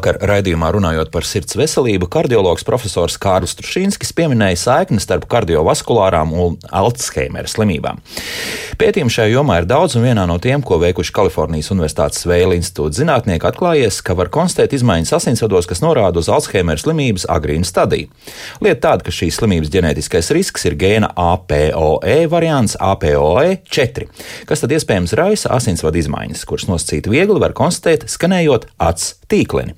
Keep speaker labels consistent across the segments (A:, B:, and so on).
A: Vakar raidījumā runājot par sirds veselību, kardiologs profesors Kārlis Trušīnskis pieminēja saikni starp kardiovaskulārām un Alzheimera slimībām. Pētījumi šajā jomā ir daudz, un vienā no tiem, ko veikuši Kalifornijas Universitātes Vēja institūta zinātnieki, atklājies, ka var konstatēt izmaiņas asinsvados, kas norāda uz Alzheimera slimības agrīnu stadiju. Lieta tāda, ka šīs slimības ģenētiskais risks ir gēna APOE variants APOE 4, kas tad iespējams raisa asinsvadu izmaiņas, kuras nosacīt viegli var konstatēt, skanējot acs tīkleni.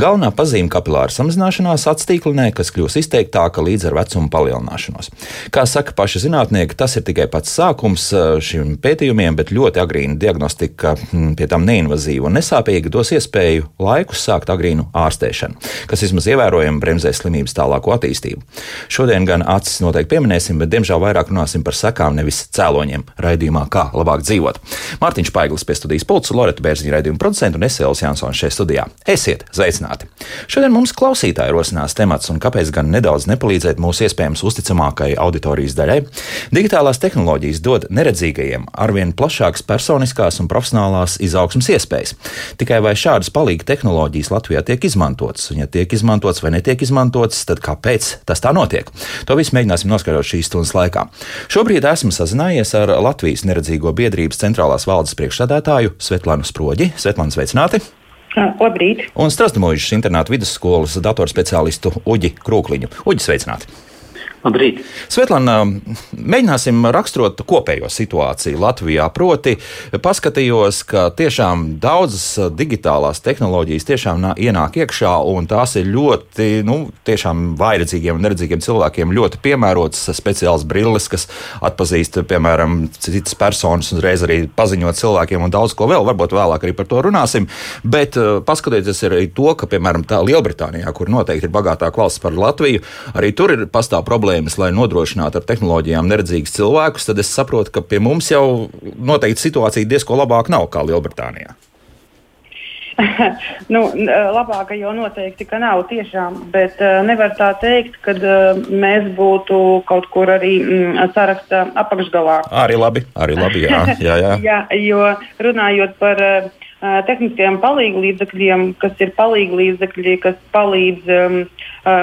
A: Galvenā pazīme - kapilāra samazināšanās atstīklinē, kas kļūs izteiktāka līdz ar vecuma palielināšanos. Kā saka paši zinātnieki, tas ir tikai pats sākums šim pētījumiem, bet ļoti agrīna diagnostika, hm, pie tam neinvazīva un nesāpīga, dos iespēju laikus sākt agrīnu ārstēšanu, kas vismaz ievērojami bremzē slimības tālāko attīstību. Šodien gan acis noteikti pieminēsim, bet diemžēl vairāk runāsim par sekām, nevis cēloņiem raidījumā, kā labāk dzīvot. Mārtiņš Paiglis pie studijas pulca, Loreta Bērziņa raidījuma producenta un Esēls Jansons šeit studijā. Esiet sveicināti! Šodien mums klausītāji rosinās temats, un kāpēc gan nedaudz nepalīdzēt mūsu iespējams uzticamākai auditorijas daļai? Digitālās tehnoloģijas dod neredzīgajiem arvien plašākas personiskās un profesionālās izaugsmas iespējas. Tikai vai šādas palīga tehnoloģijas Latvijā tiek izmantotas, un ja tiek izmantotas vai netiek izmantotas, tad kāpēc tas tā notiek? To visu mēģināsim noskaidrot šīs stundas laikā. Šobrīd esmu sazinājies ar Latvijas neredzīgo biedrības centrālās valdes priekšsēdētāju Svetlānu Sproģi. Svetlāna, sveicināti!
B: Labrīt!
A: Un Strasdamūžas internāta vidusskolas datorspeciālistu Uģi Krūkliņu. Uģi, sveicināti!
C: Labrīt.
A: Svetlana, mēģināsim raksturot kopējo situāciju Latvijā. Proti, paskatījos, ka tiešām daudzas digitālās tehnoloģijas tiešām ienāk iekšā, un tās ir ļoti, nu, tiešām vairedzīgiem un neredzīgiem cilvēkiem ļoti piemērotas speciāls brilles, kas atpazīst, piemēram, citas personas un reiz arī paziņot cilvēkiem un daudz ko vēl. Varbūt vēlāk arī par to runāsim. Bet paskatieties arī to, ka, piemēram, tā Lielbritānijā, kur noteikti ir bagātāka valsts par Latviju, arī tur ir pastāv problēma problēmas, lai nodrošinātu ar tehnoloģijām neredzīgus cilvēkus, tad es saprotu, ka pie mums jau noteikti situācija diezko labāk nav kā Lielbritānijā.
B: nu, labāka jau noteikti nav tiešām, bet uh, nevar tā teikt, ka uh, mēs būtu kaut kur arī mm, saraksta apakšgalā.
A: Arī labi, arī labi, jā. jā, jā.
B: jā jo runājot par uh, tehniskajiem palīglīdzekļiem, kas ir palīglīdzekļi, kas palīdz um,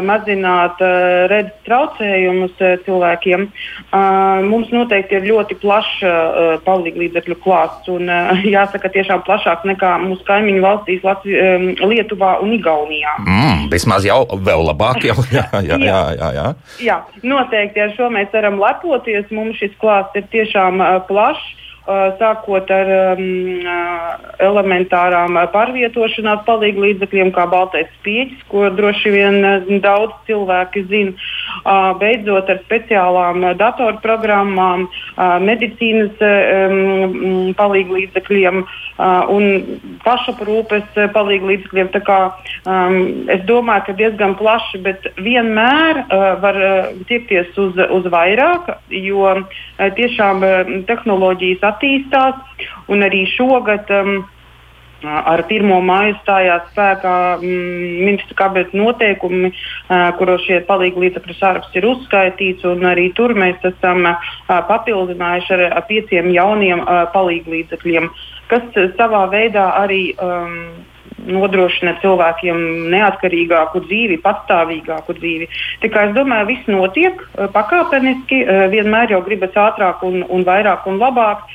B: mazināt uh, redzes traucējumus uh, cilvēkiem. Uh, mums noteikti ir ļoti plašs uh, palīglīdzekļu klāsts un uh, jāsaka tiešām plašāks nekā mūsu kaimiņu valstīs Latvi, um, Lietuvā un Igaunijā.
A: Mm, vismaz jau vēl labāk. Jau, jā, jā, jā, jā, jā.
B: jā, noteikti ar šo mēs varam lepoties. Mums šis klāsts ir tiešām uh, plašs sākot ar um, elementārām pārvietošanās palīgu līdzekļiem, kā baltais spieķis, ko droši vien daudz cilvēki zina, uh, beidzot ar speciālām datorprogrammām, uh, medicīnas um, palīgu līdzekļiem uh, un pašaprūpes palīgu līdzekļiem. Kā, um, es domāju, ka diezgan plaši, bet vienmēr uh, var uh, tiekties uz, uz vairāk, jo uh, tiešām uh, tehnoloģijas attīstās. Un arī šogad um, ar 1. māju stājās spēkā mm, ministra kabineta noteikumi, uh, kuros šie palīgu līdzekļu saraksts ir uzskaitīts. Arī tur mēs esam uh, papildinājuši ar, ar pieciem jauniem uh, palīgu līdzekļiem, kas uh, savā veidā arī. Um, nodrošina cilvēkiem neatkarīgāku dzīvi, patstāvīgāku dzīvi. Tikai es domāju, viss notiek pakāpeniski, vienmēr jau gribas ātrāk un, un vairāk un labāk.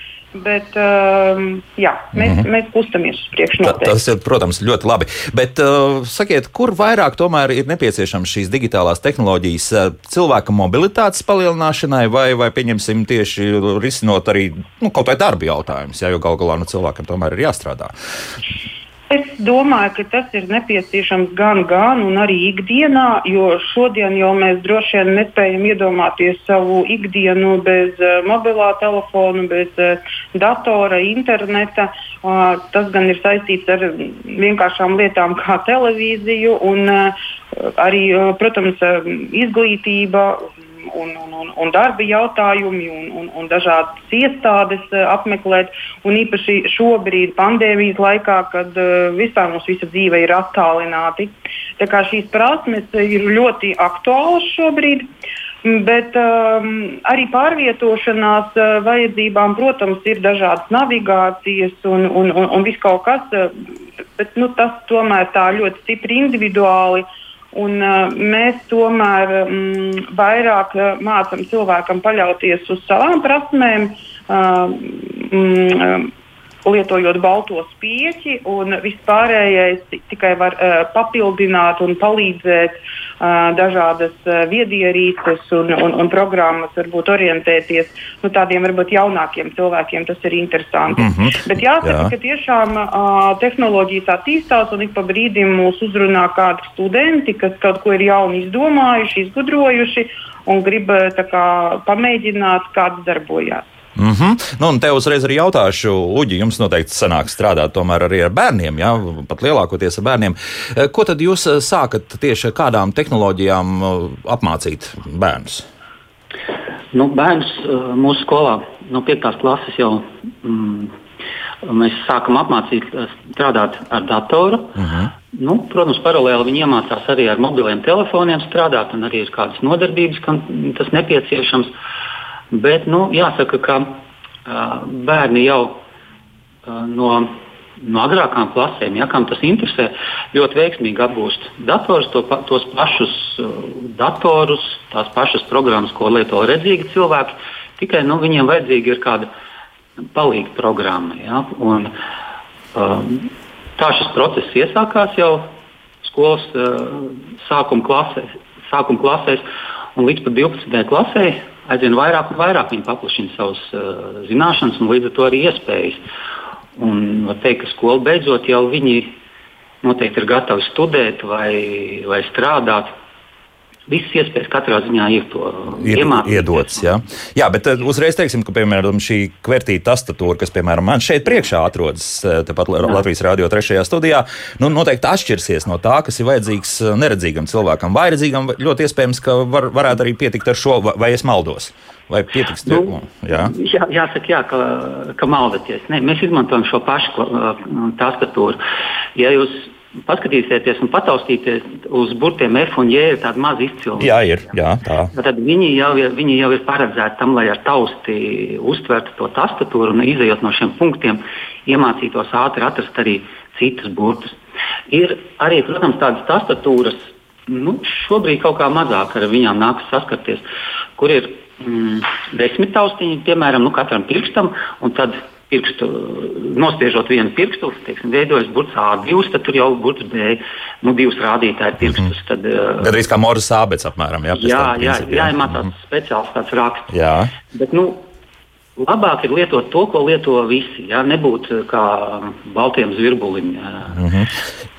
B: Bet um, jā, mēs, mm -hmm. mēs kustamies uz priekšu. Ta,
A: tas ir, protams, ļoti labi. Bet uh, sakiet, kur vairāk tomēr ir nepieciešams šīs digitālās tehnoloģijas uh, cilvēka mobilitātes palielināšanai, vai, vai pieņemsim tieši risinot arī nu, kaut vai darba jautājumus, ja, jo gal galā nu, cilvēkam tomēr ir jāstrādā.
B: Es domāju, ka tas ir nepieciešams gan, gan arī ikdienā, jo šodien jau mēs droši vien nespējam iedomāties savu ikdienu bez uh, mobilā telefona, bez uh, datora, interneta. Uh, tas gan ir saistīts ar vienkāršām lietām kā televīziju un uh, arī, uh, protams, uh, izglītība un, un, un, un darba jautājumi un, un, un dažādas iestādes uh, apmeklēt. Un īpaši šobrīd, pandēmijas laikā, kad uh, vispār mums visa dzīve ir attālināti. Tā kā šīs prasmes ir ļoti aktuālas šobrīd. Bet um, arī pārvietošanās uh, vajadzībām, protams, ir dažādas navigācijas un, un, un, un viss kaut kas, uh, bet nu, tas tomēr tā ļoti stipri individuāli. Un, uh, mēs tomēr um, vairāk uh, mācām cilvēkam paļauties uz savām prasmēm. Uh, um, lietojot balto spieķi, un vispārējais tikai var uh, papildināt un palīdzēt uh, dažādas viedierīces un, un, un programmas, varbūt orientēties nu, tādiem varbūt jaunākiem cilvēkiem. Tas ir interesanti. Mm -hmm. Bet jāsaka, Jā. ka tiešām uh, tehnoloģijas attīstās un ik pa brīdim mūs uzrunā kādi studenti, kas kaut ko ir jaunu izdomājuši, izgudrojuši un grib kā, pamēģināt, kā tas darbojas.
A: Mm -hmm. nu, un te uzreiz arī jautāšu, Uģi, jums noteikti sanāk strādāt tomēr arī ar bērniem, ja? pat lielākoties ar bērniem. Eh, ko tad jūs eh, sākat tieši kādām tehnoloģijām eh, apmācīt bērnus?
D: Nu, bērns mūsu skolā no 5. klases jau mm, mēs sākam apmācīt strādāt ar datoru. Uh mhm. -huh. nu, protams, paralēli viņi iemācās arī ar mobiliem telefoniem strādāt, un arī ir kādas nodarbības, kam tas nepieciešams. Uh, Bet nu, jāsaka, ka uh, bērni jau uh, no, no agrākām klasēm, ja kam tas interesē, ļoti veiksmīgi apgūst datorus, to, tos pašus uh, datorus, tās pašas programmas, ko lieto redzīgi cilvēki. Tikai nu, viņiem vajadzīga ir kāda palīga programma. Ja? Un, um, tā šis process iesākās jau skolas uh, sākuma klasēs, sākuma klasēs un līdz pat 12. klasē aizvien vairāk un vairāk viņi paplašina savas uh, zināšanas un līdz ar to arī iespējas. Un var teikt, ka skola beidzot jau viņi noteikti ir gatavi studēt vai, vai strādāt visas iespējas katrā ziņā ir to ir
A: iedotas. Jā. jā, bet uh, uzreiz teiksim, ka piemēram šī kvertīta tastatūra, kas piemēram man šeit priekšā atrodas, uh, tepat. Latvijas Rādio 3. studijā, nu, noteikti atšķirsies no tā, kas ir vajadzīgs uh, neredzīgam cilvēkam. Vai redzīgam ļoti iespējams, ka var, varētu arī pietikt ar šo, vai es maldos. Vai pietiks? Nu,
D: jā? Jā, jāsaka, jā, ka, ka maldaties. Ne, mēs izmantojam šo pašu tastatūru. Ja jūs paskatīsieties un pataustīties uz burtiem F un J, ir tāda maza izciluma.
A: Jā, ir. Jā, tā.
D: Tad viņi jau, ir, viņi jau ir paredzēti tam, lai ar tausti uztvertu to tastatūru un izējot no šiem punktiem, iemācītos ātri atrast arī citus burtus. Ir arī, protams, tādas tastatūras, nu, šobrīd kaut kā mazāk ar viņām nākas saskarties, kur ir mm, desmit taustiņi, piemēram, nu, katram pirkstam, un tad pirkstu, nospiežot vienu pirkstu, teiksim, veidojas burts A2, tad tur jau burts B, nu, divus rādītāju pirkstus.
A: Tad, uh, Tad arī kā Moras sābets apmēram. Jā,
D: jā, jā, jā, jāiemācās mm -hmm. speciāls tāds raksts. Jā. Bet, nu, Labāk ir lietot to, ko lieto visi. Jā, nebūt kā baltiem zvirbulim. Mm -hmm.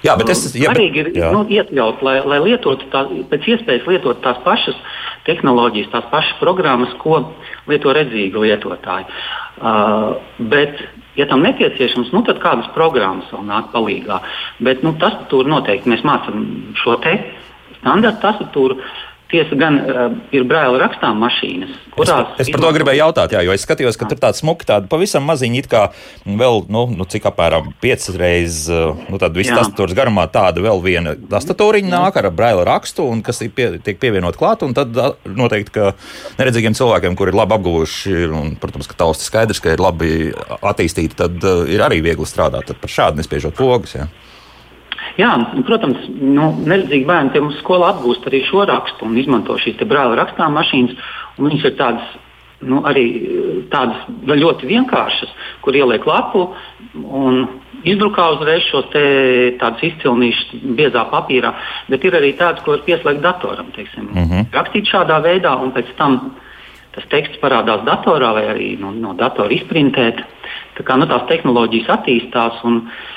D: Jā, bet es domāju, ka ir jā. nu, iekļaut, lai, lai lietotu tā, pēc iespējas lietot tās pašas tehnoloģijas, tās pašas programmas, ko lieto redzīgi lietotāji. Uh, bet, ja tam nepieciešams, nu, tad kādas programmas vēl nāk palīdzīgā. Bet nu, tas tur noteikti mēs mācām šo te standarta tastatūru. Tiesa gan uh, ir braila rakstām mašīnas,
A: kurās. Es, es par to gribēju jautāt, jā, jo es skatījos, ka tur tāds smuki, tāda pavisam maziņa, it kā vēl, nu, nu cik apmēram piecas reizes, uh, nu, tāda visu tastatūras garumā tāda vēl viena tastatūriņa nāk ar braila rakstu, un kas pie, tiek pievienot klāt, un tad noteikti, ka neredzīgiem cilvēkiem, kuri ir labi apguvuši, un, protams, ka tausti skaidrs, ka ir labi attīstīti, tad uh, ir arī viegli strādāt par šādu nespiežot pogas. Jā.
D: Jā, protams, nu, neredzīgi bērni pie mums skolā apgūst arī šo rakstu un izmanto šīs brāļa rakstām mašīnas. Viņas ir tādas, nu, arī tādas ļoti vienkāršas, kur ieliek lapu un izdrukā uzreiz šos tādus izcilnīšus biezā papīrā, bet ir arī tādas, ko var pieslēgt datoram. Teiksim, mm -hmm. Rakstīt šādā veidā un pēc tam tas teksts parādās datorā vai arī no, no datora izprintēt. Tā kā nu, tās tehnoloģijas attīstās un Uh,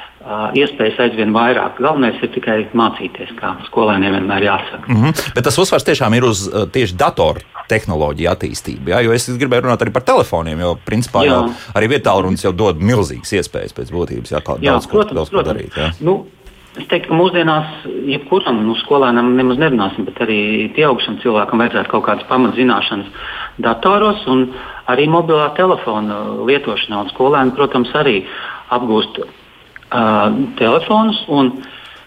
D: iespējas aizvien vairāk. Galvenais ir tikai mācīties, kā skolēniem vienmēr jāsaka.
A: Mm -hmm. Bet tas uzsvars tiešām ir uz tieši datoru tehnoloģiju attīstību. Jā? Jo es gribēju runāt arī par telefoniem, jo principā jā. jau arī vietālurunis jau dod milzīgas iespējas pēc būtības, jā, jā, daudz, protams, ko, daudz protams. ko darīt. Jā.
D: Nu, Es teiktu, ka mūsdienās jebkuram nu, skolēnam nemaz nerunāsim, bet arī pieaugušam cilvēkam vajadzētu kaut kādas pamatzināšanas datoros un arī mobilā telefona lietošanā. Un skolēni, protams, arī apgūst uh, telefonus.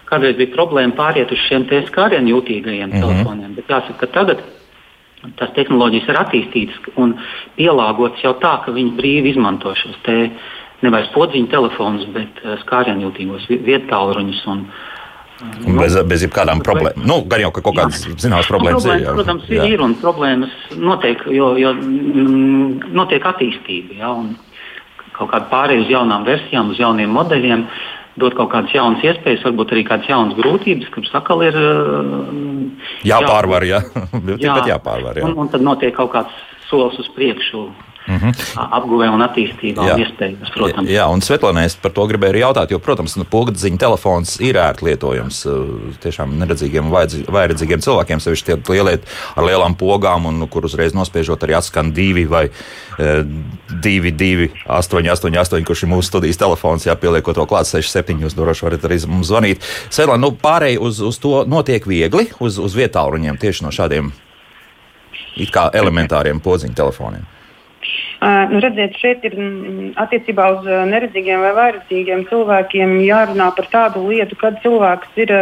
D: Kādreiz bija problēma pāriet uz šiem skārienu jūtīgajiem mm -hmm. telefoniem, bet jāsaka, ka tagad tās tehnoloģijas ir attīstītas un pielāgotas jau tā, ka viņi brīvi izmanto šos te nevis podziņu telefonus, bet uh, skārienjūtīgos vietāluruņus. Un,
A: Un bez, bez jebkādām problēmām. Nu, gan jau ka kaut kādas zināmas problēmas,
D: problēmas ir. Jā. Protams, jā. ir un problēmas notiek, jo, jo notiek attīstība. Jā, kaut kāda pārējai uz jaunām versijām, uz jauniem modeļiem. Dot kaut kādas jaunas iespējas, varbūt arī kādas jaunas grūtības, kuras atkal ir
A: jāpārvar. Jā, jā. jāpārvar jā.
D: Un, un tad notiek kaut kāds solis uz priekšu Mm -hmm. apguvē un attīstībā jā. un iespējas, protams.
A: Jā, un Svetlana, es par to gribēju arī jautāt, jo, protams, nu, pulkdziņa telefons ir ērti lietojams tiešām neredzīgiem vai redzīgiem cilvēkiem, sevišķi tie lielie ar lielām pogām, un kur uzreiz nospiežot arī atskan divi vai divi, divi, astoņi, astoņi, astoņi, kurš ir mūsu studijas telefons, jā, pieliekot to klāt 67, jūs droši varat arī mums zvanīt. Svetlana, nu, pārēj uz, uz to notiek viegli, uz, uz vietāluņiem tieši no šādiem it kā elementāriem podziņu telefoniem.
B: Nu, redziet, šeit ir mm, attiecībā uz neredzīgiem vai vairedzīgiem cilvēkiem jārunā par tādu lietu, kad cilvēks ir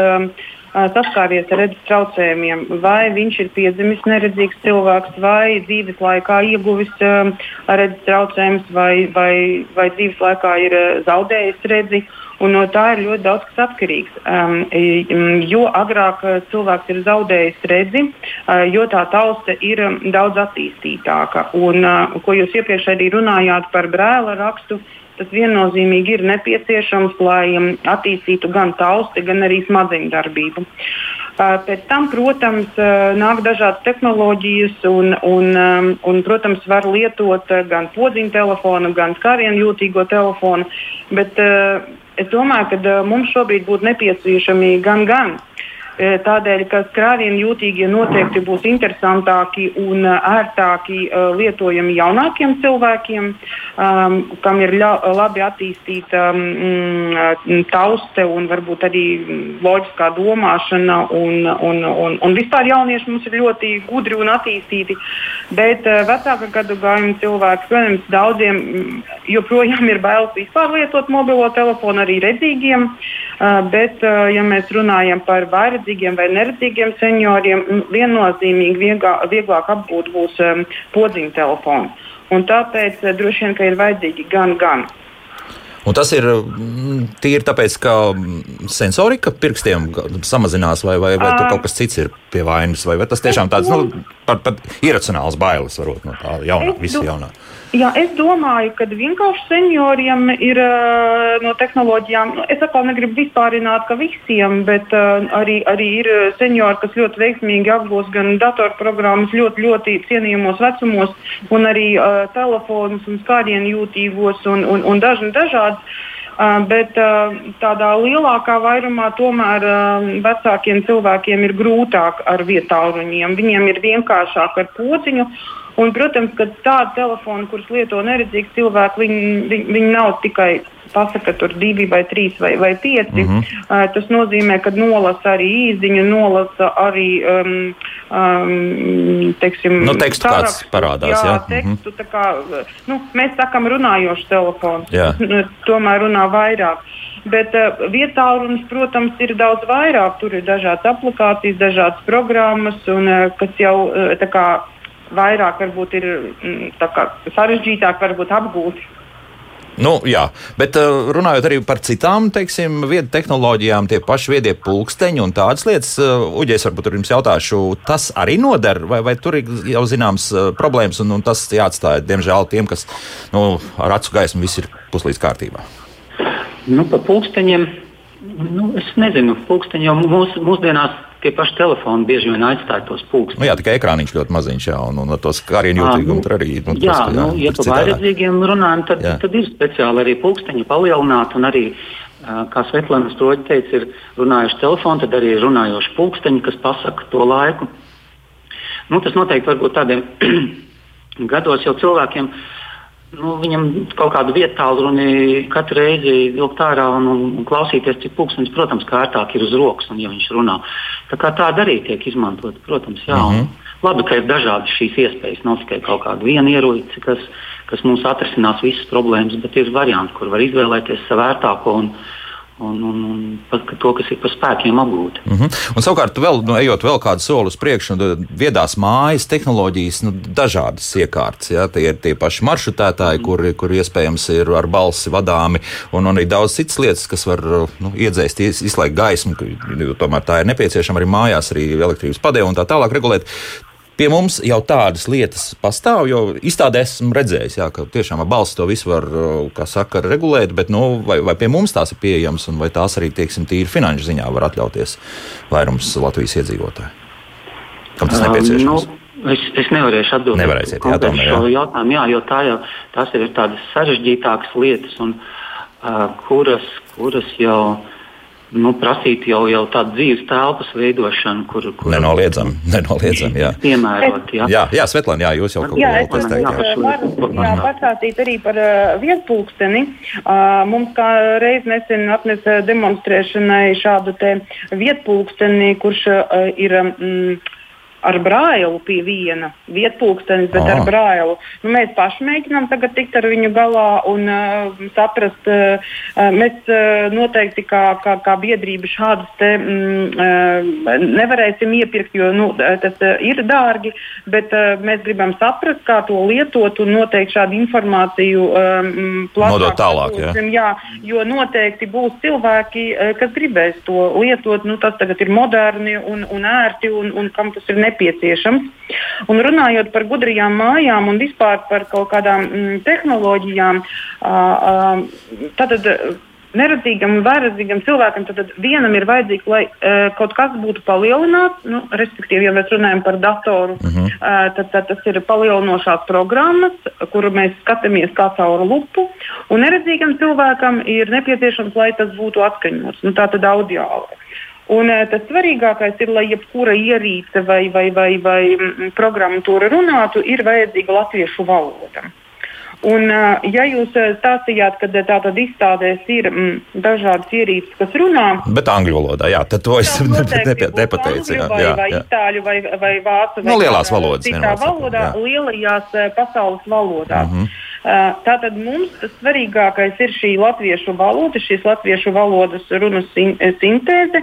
B: saskāries ar redzes traucējumiem, vai viņš ir piedzimis neredzīgs cilvēks, vai dzīves laikā ieguvis redzes traucējumus, vai, vai, vai dzīves laikā ir zaudējis redzi. Un no tā ir ļoti daudz kas atkarīgs. Um, jo agrāk uh, cilvēks ir zaudējis redzi, uh, jo tā tausta ir um, daudz attīstītāka. Un, uh, ko jūs iepriekš arī runājāt par brēla rakstu, tas viennozīmīgi ir nepieciešams, lai attīstītu gan tausti, gan arī smadzeņu darbību. Pēc tam, protams, nāk dažādas tehnoloģijas, un, un, un protams, var lietot gan podziņu telefonu, gan skārienu jūtīgo telefonu. Bet, Es domāju, ka uh, mums šobrīd būtu nepieciešami gan gan. E, tādēļ, ka skrāvienu jūtīgie noteikti būs interesantāki un e, ērtāki e, lietojami jaunākiem cilvēkiem, um, kam ir labi attīstīta um, tauste un varbūt arī loģiskā domāšana. Un, un, un, un vispār jaunieši mums ir ļoti gudri un attīstīti, bet uh, vecāka gadu gājuma cilvēki, protams, daudziem joprojām ir bailes vispār lietot mobilo telefonu, arī redzīgiem. Uh, bet, uh, ja mēs runājam par vairāk neredzīgiem vai neredzīgiem senioriem viennozīmīgi vieglāk, vieglāk apgūt būs um, podziņu telefonu. Un tāpēc uh, droši vien ir vajadzīgi gan, gan.
A: Un tas ir tīri tāpēc, ka sensorika pirkstiem samazinās, vai, vai, vai tur kaut kas cits ir pie vainas, vai, vai tas tiešām tāds nu, pat, pat iracionāls bailes varbūt no tā jaunā, visa jaunā.
B: Jā, es domāju, ka vienkārši senioriem ir uh, no tehnoloģijām, nu, es atkal negribu vispārināt, ka visiem, bet uh, arī, arī ir seniori, kas ļoti veiksmīgi apgūst gan datorprogrammas ļoti, ļoti cienījumos vecumos, un arī uh, telefonus un skārienu jūtīgos un, un, un dažni dažādi. Bet tādā lielākā vairumā tomēr vecākiem cilvēkiem ir grūtāk ar vietāluņiem. Viņiem ir vienkāršāk ar pociņu. Un, protams, ka tādi telefoni, kurus lieto neredzīgi cilvēki, viņi, viņi, viņi nav tikai pasaka, tur divi vai trīs vai, vai pieci. Mm -hmm. uh, tas nozīmē, ka nolasa arī īziņu, nolasa arī. Um, um, teiksim,
A: nu, tekstu kāds parādās. Jā, jā.
B: tekstu, mm -hmm. kā, nu, mēs sakam runājošs telefons. Nu, tomēr runā vairāk. Bet uh, vietā runas, protams, ir daudz vairāk. Tur ir dažādas aplikācijas, dažādas programmas, un, uh, kas jau uh, kā, vairāk varbūt ir mm, kā, sarežģītāk varbūt apgūt.
A: Nu, jā, bet uh, runājot arī par citām, teiksim, vietu tehnoloģijām, tie paši viedie pulksteņi un tādas lietas, uh, Uģis, varbūt tur jums jautāšu, tas arī noder, vai, vai tur ir jau zināms uh, problēmas, un, un tas jāatstāja, diemžēl, tiem, kas nu, ar acu gaismu viss ir puslīdz kārtībā.
D: Nu, par pulksteņiem, nu, es nezinu, pulksteņi jau mūs, mūsdienās tie paši telefoni bieži vien aizstāja tos pulkstus.
A: Nu, jā, tikai ekrāniņš ļoti maziņš, jā, un, un ar tos kārienu jūtīgumu nu, tur arī.
D: Nu, jā, tas, jā, nu, ja par vairedzīgiem runājam, tad, jā. tad ir speciāli arī pulksteņi palielināt un arī. Kā Svetlana Stroģa teica, ir runājuši telefoni, tad arī ir runājoši pulksteņi, kas pasaka to laiku. Nu, tas noteikti var būt tādiem gados jau cilvēkiem, uh, nu, viņam kaut kādu vietu tālruni katru reizi vilkt ārā un, un, un klausīties, cik pūkstens, protams, kā ērtāk ir uz rokas, un, ja viņš runā. Tā kā tāda arī tiek izmantota, protams, jā. Mm -hmm. Labi, ka ir dažādas šīs iespējas, nav tikai kaut kāda viena ieroci, kas, kas mums atrisinās visas problēmas, bet ir varianti, kur var izvēlēties savu ērtāko un, un, un, un pat to, kas ir pa spēkiem apgūt.
A: Mm -hmm. Un savukārt, vēl, nu, ejot vēl kādu soli uz priekšu, nu, viedās mājas, tehnoloģijas, nu, dažādas iekārtas. Ja? Tie ir tie paši maršrutētāji, mm. kuri, kuri iespējams ir ar balsi vadāmi, un, un arī daudz citas lietas, kas var nu, iedzēst, izslēgt gaismu. Tomēr tā ir nepieciešama arī mājās, arī elektrības padēve un tā tālāk regulēt. Pie mums jau tādas lietas pastāv, jo izstādē esmu redzējis, jā, ka tiešām ar balstu to visu var, kā saka, regulēt, bet nu, vai, vai pie mums tās ir pieejamas un vai tās arī, tieksim, tīri finanšu ziņā var atļauties vairums Latvijas iedzīvotāju? Kam tas nepieciešams? Um,
D: nu, es, es nevarēšu atbildēt
A: Nevarēsiet, jā, tomēr,
D: jā. šo jautājumu, jā, jo tā jau, tās ir tādas sarežģītākas lietas, un, uh, kuras, kuras jau nu, prasīt jau, jau tādu dzīves telpas veidošanu, kur, kur
A: nenoliedzami, nenoliedzami jā.
D: piemērot. Jā,
A: jā, jā Svetlana, jā, jūs jau kaut ko
B: vēlaties teikt. Jā, jā. Varu, pastāstīt arī par uh, vietpulksteni. Uh, mums kā reiz nesen atnesa demonstrēšanai šādu te vietpulksteni, kurš uh, ir. Um, ar brāļu pie viena vietpūkstenis, bet Aha. ar brāļu. Nu, mēs paši mēģinām tagad tikt ar viņu galā un uh, saprast, uh, mēs uh, noteikti kā, kā, kā biedrība šādus te mm, uh, nevarēsim iepirkt, jo nu, tas uh, ir dārgi, bet uh, mēs gribam saprast, kā to lietot un noteikti šādu informāciju um,
A: plašāk tālāk. Jā.
B: jā, jo noteikti būs cilvēki, uh, kas gribēs to lietot. Nu, tas tagad ir moderni un, un ērti un, un kam tas ir nepieciešams nepieciešams. Un runājot par gudrajām mājām un vispār par kaut kādām mm, tehnoloģijām, tad. Neredzīgam un vairedzīgam cilvēkam tad, tad vienam ir vajadzīgs, lai uh, kaut kas būtu palielināts. Nu, respektīvi, ja mēs runājam par datoru, uh -huh. uh, tad, tad tas ir palielinošās programmas, kuru mēs skatāmies kā caur lupu. Un neredzīgam cilvēkam ir nepieciešams, lai tas būtu atskaņots, nu, tā tad audiāli. Un, uh, tas svarīgākais ir, lai jebkura ierīce vai, vai, vai, vai mm, programmatūra runātu, ir vajadzīga latviešu valoda. Un, uh, ja jūs stāstījāt, ka tātad izstādēs ir mm, dažādas ierīces, kas runā,
A: bet angļu valodā, jā, tad to es nepateicu.
B: Jā, jā, vai jā. itāļu vai, vai vācu
A: vai no lielās valodas.
B: Citā valodā, jā. lielajās pasaules valodās. Mm -hmm. Tātad mums tas svarīgākais ir šī latviešu valoda, šīs latviešu valodas runas sintēze.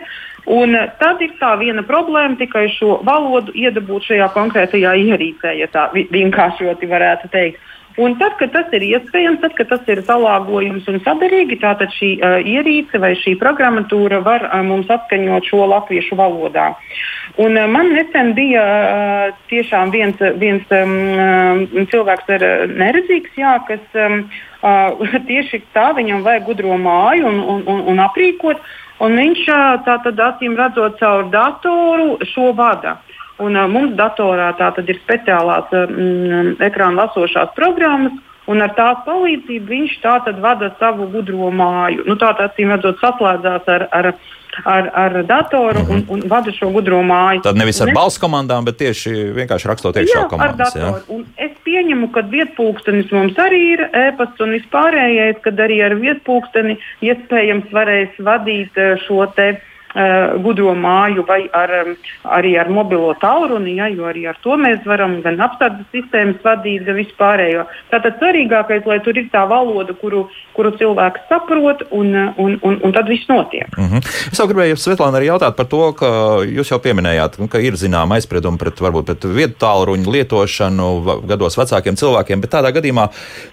B: Un tad ir tā viena problēma tikai šo valodu iedabūt šajā konkrētajā ierīcē, ja tā vienkāršoti varētu teikt. Un tad, kad tas ir iespējams, tad, kad tas ir salāgojums un sadarīgi, tātad šī uh, ierīce vai šī programmatūra var uh, mums atskaņot šo latviešu valodā. Un, uh, man nesen bija uh, tiešām viens, viens um, cilvēks ar neredzīgs, jā, kas um, uh, tieši tā viņam vajag gudro māju un, un, un, un aprīkot. Un viņš tātad acīm redzot caur datoru šo vada. Un, uh, mums datorā tātad ir speciālās mm, ekrāna lasošās programmas, un ar tās palīdzību viņš tātad vada savu gudro māju. Nu, tā acīm redzot, saslēdzās ar, ar ar, ar datoru un, un vada šo gudro māju.
A: Tad nevis ar balss komandām, bet tieši vienkārši rakstot iekšā komandas. Jā.
B: Es pieņemu, ka vietpūkstenis mums arī ir e-pasts un vispārējais, kad arī ar vietpūksteni iespējams varēs vadīt šo te uh, gudro māju vai ar, um, arī ar mobilo tālruni, ja, jo arī ar to mēs varam gan apsardzes sistēmas vadīt, gan vispārējo. Tātad svarīgākais, lai tur ir tā valoda, kuru, kuru cilvēks saprot, un, un, un, un tad viss notiek.
A: Mm -hmm. Es gribēju Svetlāna arī jautāt par to, ka jūs jau pieminējāt, ka ir zināma aizsprieduma pret, varbūt, pret vietu tālruņu lietošanu gados vecākiem cilvēkiem, bet tādā gadījumā,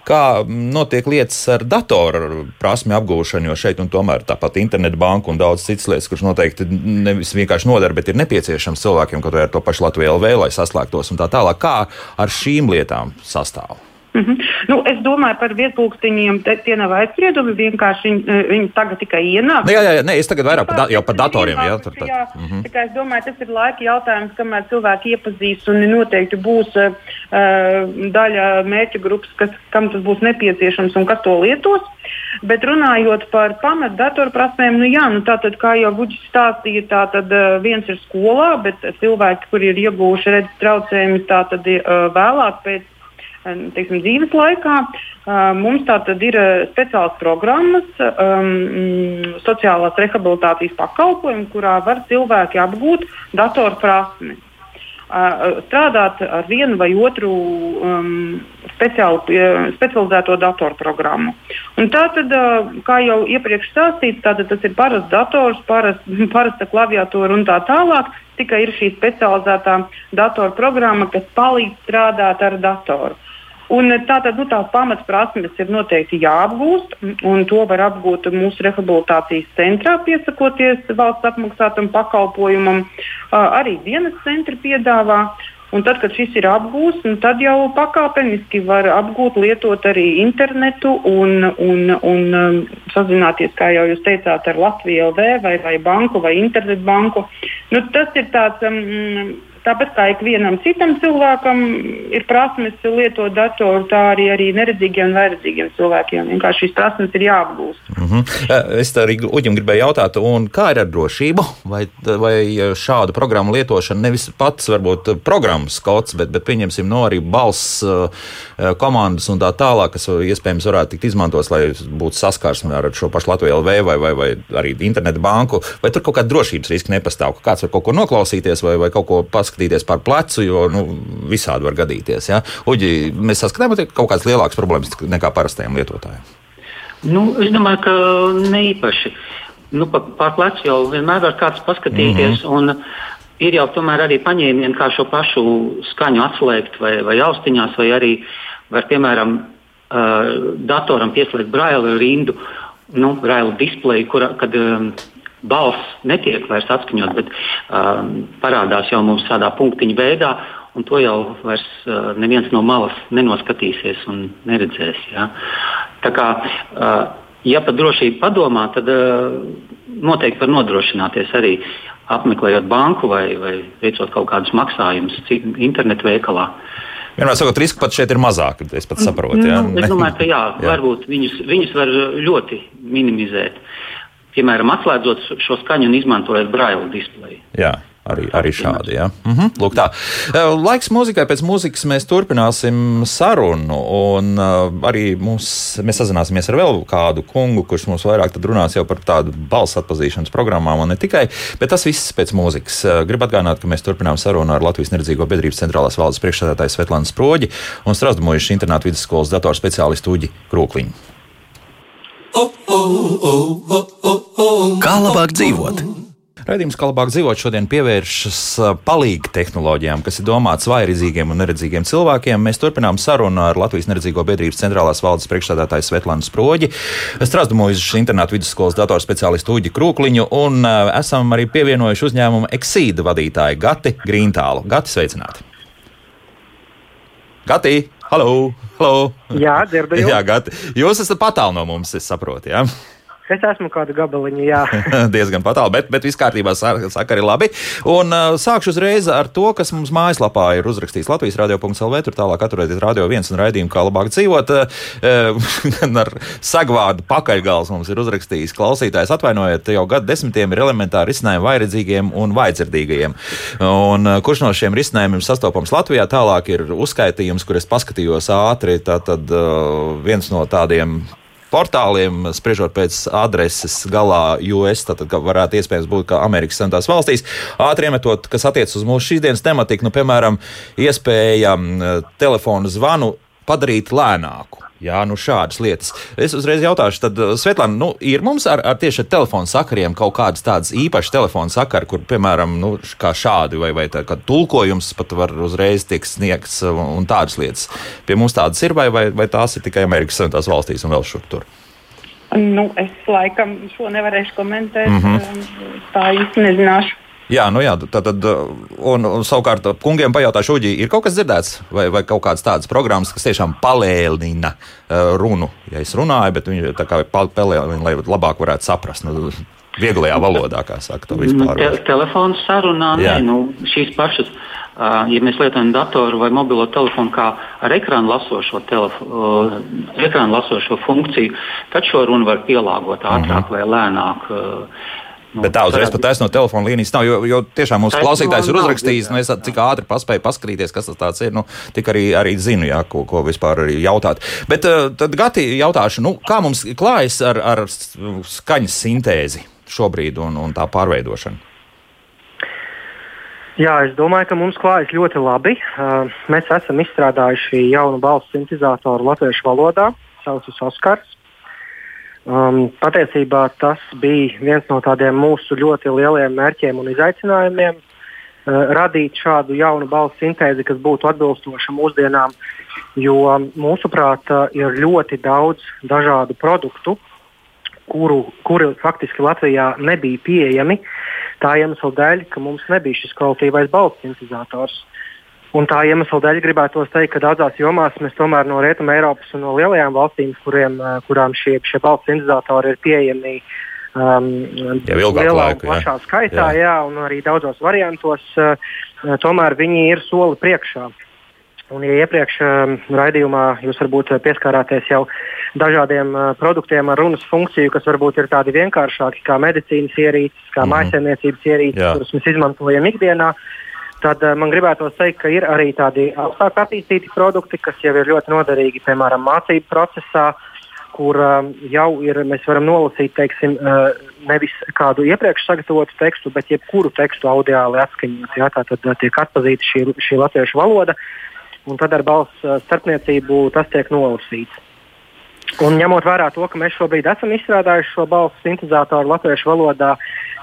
A: kā notiek lietas ar datoru prasmi apgūšanu, jo šeit un tomēr tāpat internetbanka un daudz citas lietas, kuras noteikti nevis vienkārši nodara, bet ir nepieciešams cilvēkiem, kaut vai ar to pašu Latviju LV, lai saslēgtos un tā tālāk. Kā ar šīm lietām sastāv?
B: Mm -hmm. nu, es domāju par vietpunktiņiem. Tie nav aizspriedumi. Vienkārši viņi, eh, viņi tagad tikai ienāk.
A: Nu, jā, jā, nē, es tagad vairāk par, da, par datoriem. Jā,
B: tur, jā, mm -hmm. es domāju, tas ir laika jautājums, kamēr cilvēki iepazīs un noteikti būs uh, daļa mērķa grupas, kas, kam tas būs nepieciešams un kas to lietos. Bet runājot par pamatdatorprasmēm, nu jā, nu tātad, kā jau Guģis stāstīja, tātad uh, viens ir skolā, bet cilvēki, kuri ir iegūši redzes traucējumus, tātad uh, vēlāk pēc teiksim, dzīves laikā. Mums tātad ir speciāls programmas, um, sociālās rehabilitācijas pakalpojumi, kurā var cilvēki apgūt datorprasmes. strādāt ar vienu vai otru um, speciālu, specializēto datorprogrammu. Tā tad, kā jau iepriekš stāstīts, tas ir parasts dators, parast, parasta klaviatūra un tā tālāk. Tikai ir šī specializētā datorprogramma, kas palīdz strādāt ar datoru. Un tātad nu, tās pamatprasmes ir noteikti jāapgūst, un to var apgūt mūsu rehabilitācijas centrā, piesakoties valsts apmaksātam pakalpojumam. Arī dienas centri piedāvā. Un tad, kad šis ir apgūts, nu, tad jau pakāpeniski var apgūt, lietot arī internetu un, un, un um, sazināties, kā jau jūs teicāt, ar Latviju LV vai, vai banku vai internetbanku. Nu, tas ir tāds. Um, Tāpat kā ikvienam citam cilvēkam ir prasmes lietot datoru, tā arī, arī neredzīgiem un vairedzīgiem cilvēkiem. Vienkārši šīs prasmes ir jāapgūst.
A: Mm -hmm. Es arī Uģim gribēju jautāt, kā ir ar drošību? Vai, vai šādu programmu lietošana nevis pats varbūt programmas kods, bet, bet pieņemsim no arī balss eh, komandas un tā tālāk, kas iespējams varētu tikt izmantots, lai būtu saskarsme ar šo pašu Latviju LV vai, vai, vai arī internetu banku, vai tur kaut kāda drošības riska nepastāv, ka kāds var kaut ko noklausīties vai, vai kaut ko paskatīties paskatīties par plecu, jo nu, visādi var gadīties. Ja? Uģi, mēs saskatām kaut kādas lielākas problēmas nekā parastajiem lietotājiem.
D: Nu, es domāju, ka ne īpaši. Nu, par, par plecu jau vienmēr var kāds paskatīties. Mm -hmm. Ir jau tomēr arī paņēmieni, kā šo pašu skaņu atslēgt vai, vai austiņās, vai arī var, piemēram, uh, datoram pieslēgt braila rindu, nu, braila displeju, kur, kad um, balss netiek vairs atskaņot, bet um, parādās jau mums tādā punktiņa veidā. Un to jau vairs uh, neviens no malas nenoskatīsies un neredzēs. Ja? Tā kā, uh, ja par drošību padomā, tad uh, noteikti var nodrošināties arī apmeklējot banku vai, vai veicot kaut kādus maksājumus internetu veikalā.
A: Vienmēr sakot, riski pat šeit ir mazāki. Es pat saprotu. Nu,
D: ja? Es domāju, ka jā, jā. varbūt viņus, viņus var ļoti minimizēt piemēram, atslēdzot šo skaņu un izmantojot braila displeju.
A: Jā. Arī, arī šādi. Ja. -hmm, lūk, tā. Laiks mūzikai. Pēc mūzikas mēs turpināsim sarunu. Un, uh, arī mums, mēs sazināsimies ar vēl kādu kungu, kurš mums vairāk runās par tādu balss atpazīšanas programmām, un ne tikai. Bet tas viss pēc mūzikas. Gribu atgādināt, ka mēs turpinām sarunu ar Latvijas Neredzīgo biedrības centrālās valdes priekšsēdētāju Svetlānu Sproģi un Strasdamojušu internātu vidusskolas datorspeciālistu Uģi Krūkliņu. Kā labāk dzīvot? Raidījums, kā labāk dzīvot, šodien pievēršas palīga tehnoloģijām, kas ir domāts vairedzīgiem un neredzīgiem cilvēkiem. Mēs turpinām sarunu ar Latvijas neredzīgo biedrības centrālās valdes priekšstādātāju Svetlānu Sproģi, Strasdamojušas internātu vidusskolas datorspeciālistu Uģi Krūkliņu un esam arī pievienojuši uzņēmumu Exīda vadītāju Gati Grīntālu. Gati, sveicināti! Gati! Halo! halo.
C: Jā, dzirdu jūs.
A: Jā, Gati. Jūs esat patālu no mums, es saprotu. Jā?
C: Es esmu kādu gabaliņu, jā.
A: Diezgan patālu, bet, bet viss kārtībā, saka arī labi. Un uh, sākšu uzreiz ar to, kas mums mājaslapā ir uzrakstīts Latvijas radio.lv. Tur tālāk atturēties radio viens un raidījumu, kā labāk dzīvot. Uh, ar sagvārdu pakaļgals mums ir uzrakstījis klausītājs. Atvainojiet, jau gadu desmitiem ir elementāri risinājumi vairedzīgiem un vaidzirdīgajiem. Un, uh, kurš no šiem risinājumiem sastopams Latvijā? Tālāk ir uzskaitījums, kur es paskatījos ātri. Tātad uh, viens no tādiem portāliem, spriežot pēc adreses galā US, tad varētu iespējams būt kā Amerikas Savienotās valstīs. Ātri iemetot, kas attiecas uz mūsu šīsdienas tematiku, nu, piemēram, iespēja telefonu zvanu padarīt lēnāku. Jā, nu šādas lietas. Es uzreiz jautāšu, tad, uh, Svetlana, nu, ir mums ar, ar tieši ar telefonu sakariem kaut kādas tādas īpašas telefonu sakari, kur, piemēram, nu, kā šādi vai, vai tā, tulkojums pat var uzreiz tiek sniegts un, un tādas lietas. Pie mums tādas ir vai, vai, vai tās ir tikai Amerikas Savienotās valstīs un vēl šur tur?
B: Nu, es laikam šo nevarēšu komentēt. Mm -hmm. Tā īsti nezināšu.
A: Jā, nu jā, tā tad, un, un savukārt kungiem pajautāšu, Uģi, ir kaut kas dzirdēts, vai, vai kaut kādas tādas programmas, kas tiešām palēnina uh, runu. Ja es runāju, bet viņi tā kā palēnina, lai labāk varētu saprast. Nu, Vieglajā valodā, kā saka, to vispār.
D: Te, telefons sarunā, nē, nu, šīs pašas, uh, ja mēs lietojam datoru vai mobilo telefonu kā ar ekrānu lasošo, telefo, uh, ekrānu lasošo funkciju, tad šo runu var pielāgot ātrāk mm -hmm. vai lēnāk. Uh,
A: Bet tā uzreiz pat taisno telefona līnijas nav, jo, jo tiešām mūsu klausītājs ir uzrakstījis, nu, es cik ātri paspēju paskatīties, kas tas ir, nu, tik arī, arī zinu, jā, ko, ko vispār arī jautāt. Bet uh, tad Gati jautāšu, nu, kā mums klājas ar, ar skaņas sintēzi šobrīd un, un tā pārveidošanu?
C: Jā, es domāju, ka mums klājas ļoti labi. Uh, mēs esam izstrādājuši jaunu balsu sintēzatoru latviešu valodā, saucas Oskars. Um, patiesībā tas bija viens no tādiem mūsu ļoti lieliem mērķiem un izaicinājumiem. Uh, radīt šādu jaunu balsu sintēzi, kas būtu atbilstoša mūsdienām, jo mūsuprāt, uh, ir ļoti daudz dažādu produktu, kuru, kuri faktiski Latvijā nebija pieejami. Tā iemesla dēļ, ka mums nebija šis kvalitīvais balss sintetizators. Un tā iemesla dēļ gribētu teikt, ka daudzās jomās mēs tomēr no Rietumē Eiropas un no lielajām valstīm, kuriem, eh, kurām šie, šie balss sintetizatori ir pieejami um, lielā un plašā skaitā, jā. Jā, un arī daudzos variantos, uh, tomēr viņi ir soli priekšā. Un, ja iepriekš uh, raidījumā jūs varbūt pieskārāties jau dažādiem uh, produktiem ar runas funkciju, kas varbūt ir tādi vienkāršāki, kā medicīnas ierīces, kā mm -hmm. mājsaimniecības ierīces, Jā. kuras mēs izmantojam ikdienā, tad uh, man gribētu teikt, ka ir arī tādi augstāk attīstīti produkti, kas jau ir ļoti noderīgi, piemēram, mācību procesā, kur uh, jau ir, mēs varam nolasīt, teiksim, uh, nevis kādu iepriekš sagatavotu tekstu, bet jebkuru tekstu audiāli atskaņot. Jā, tā tad tiek atpazīta šī, šī latviešu valoda un tad ar balss starpniecību tas tiek nolasīts. Un ņemot vērā to, ka mēs šobrīd esam izstrādājuši šo balsu sintēzatoru latviešu valodā,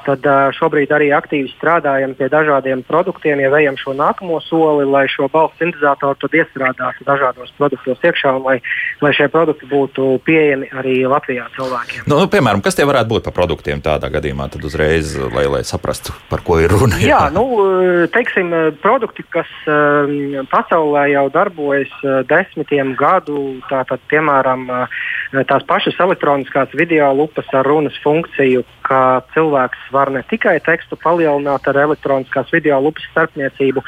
C: tad šobrīd arī aktīvi strādājam pie dažādiem produktiem, ja ejam šo nākamo soli, lai šo balsu sintēzatoru tad iestrādātu dažādos produktos iekšā un lai, lai šie produkti būtu pieejami arī Latvijā cilvēkiem.
A: Nu, nu, piemēram, kas tie varētu būt par produktiem tādā gadījumā, tad uzreiz, lai, lai saprastu, par ko ir runa?
C: Jā, nu, teiksim, produkti, kas pasaulē jau darbojas desmitiem gadu, tātad, piemēram, tās pašas elektroniskās video lupas ar runas funkciju, ka cilvēks var ne tikai tekstu palielināt ar elektroniskās video lupas starpniecību,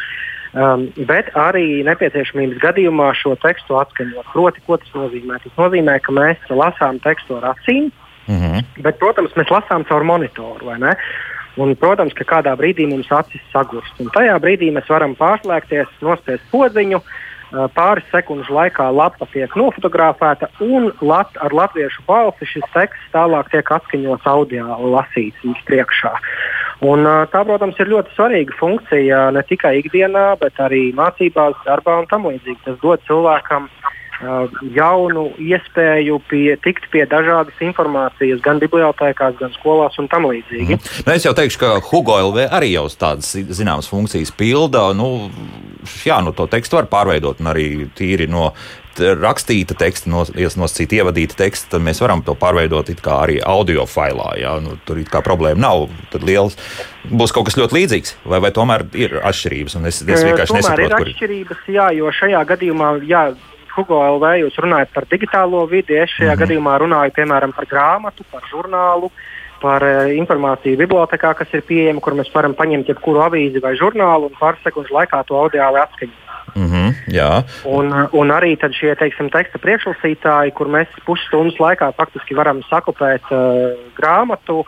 C: um, bet arī nepieciešamības gadījumā šo tekstu atskaņot. Proti, ko tas nozīmē? Tas nozīmē, ka mēs lasām tekstu ar acīm, mm -hmm. bet, protams, mēs lasām caur monitoru. Un, protams, ka kādā brīdī mums acis sagurst. Un tajā brīdī mēs varam pārslēgties, nospiest podziņu, uh, pāris sekundžu laikā lapa tiek nofotografēta un lat, ar latviešu balsi šis teksts tālāk tiek atskaņots audio lasīts viņas priekšā. Un, tā, protams, ir ļoti svarīga funkcija ne tikai ikdienā, bet arī mācībās, darbā un tam līdzīgi. Tas dod cilvēkam uh, jaunu iespēju pie, tikt pie dažādas informācijas, gan bibliotekās, gan skolās un tam līdzīgi.
A: Mm. Nu, es jau teikšu, ka Hugo LV arī jau tādas zināmas funkcijas pilda. Nu, jā, nu, to tekstu var pārveidot un arī tīri no rakstīta teksta, no, nosacīta ievadīta teksta, tad mēs varam to pārveidot arī audio failā. Jā, nu, tur kā problēma nav. Tad liels, būs kaut kas ļoti līdzīgs, vai, vai tomēr ir atšķirības? Es, es vienkārši
C: nesaprotu, ir atšķirības, jā, jo šajā gadījumā. Jā, Hugo LV jūs runājat par digitālo vidi, es šajā mm -hmm. gadījumā runāju piemēram par grāmatu, par žurnālu, par uh, informāciju bibliotekā, kas ir pieejama, kur mēs varam paņemt jebkuru avīzi vai žurnālu un pāris sekundžu laikā to audiāli atskaņot.
A: Mm -hmm, jā.
C: un, un arī šie teiksim, teksta priekšlasītāji, kur mēs pusstundas laikā faktiski varam sakopēt uh, grāmatu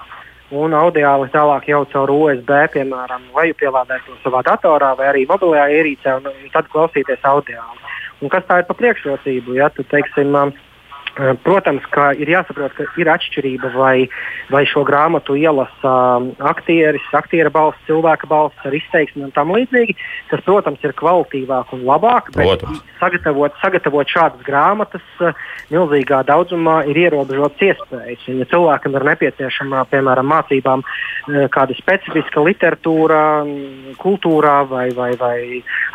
C: un audiāli tālāk jau caur USB, piemēram, vai pielādēt to savā datorā vai arī mobilajā ierīcē un, un tad klausīties audiāli. Un kas tā ir par priekšrocību? Ja, tu, teiksim, um, protams, ka ir jāsaprot, ka ir atšķirība, vai, vai šo grāmatu ielasa um, aktieris, aktiera balss, cilvēka balss ar izteiksmi un tam līdzīgi. Tas, protams, ir kvalitīvāk un labāk, bet sagatavot, sagatavot šādas grāmatas uh, milzīgā daudzumā ir ierobežotas iespējas. Ja cilvēkam ir nepieciešama, piemēram, mācībām uh, kāda specifiska literatūra, kultūrā vai, vai, vai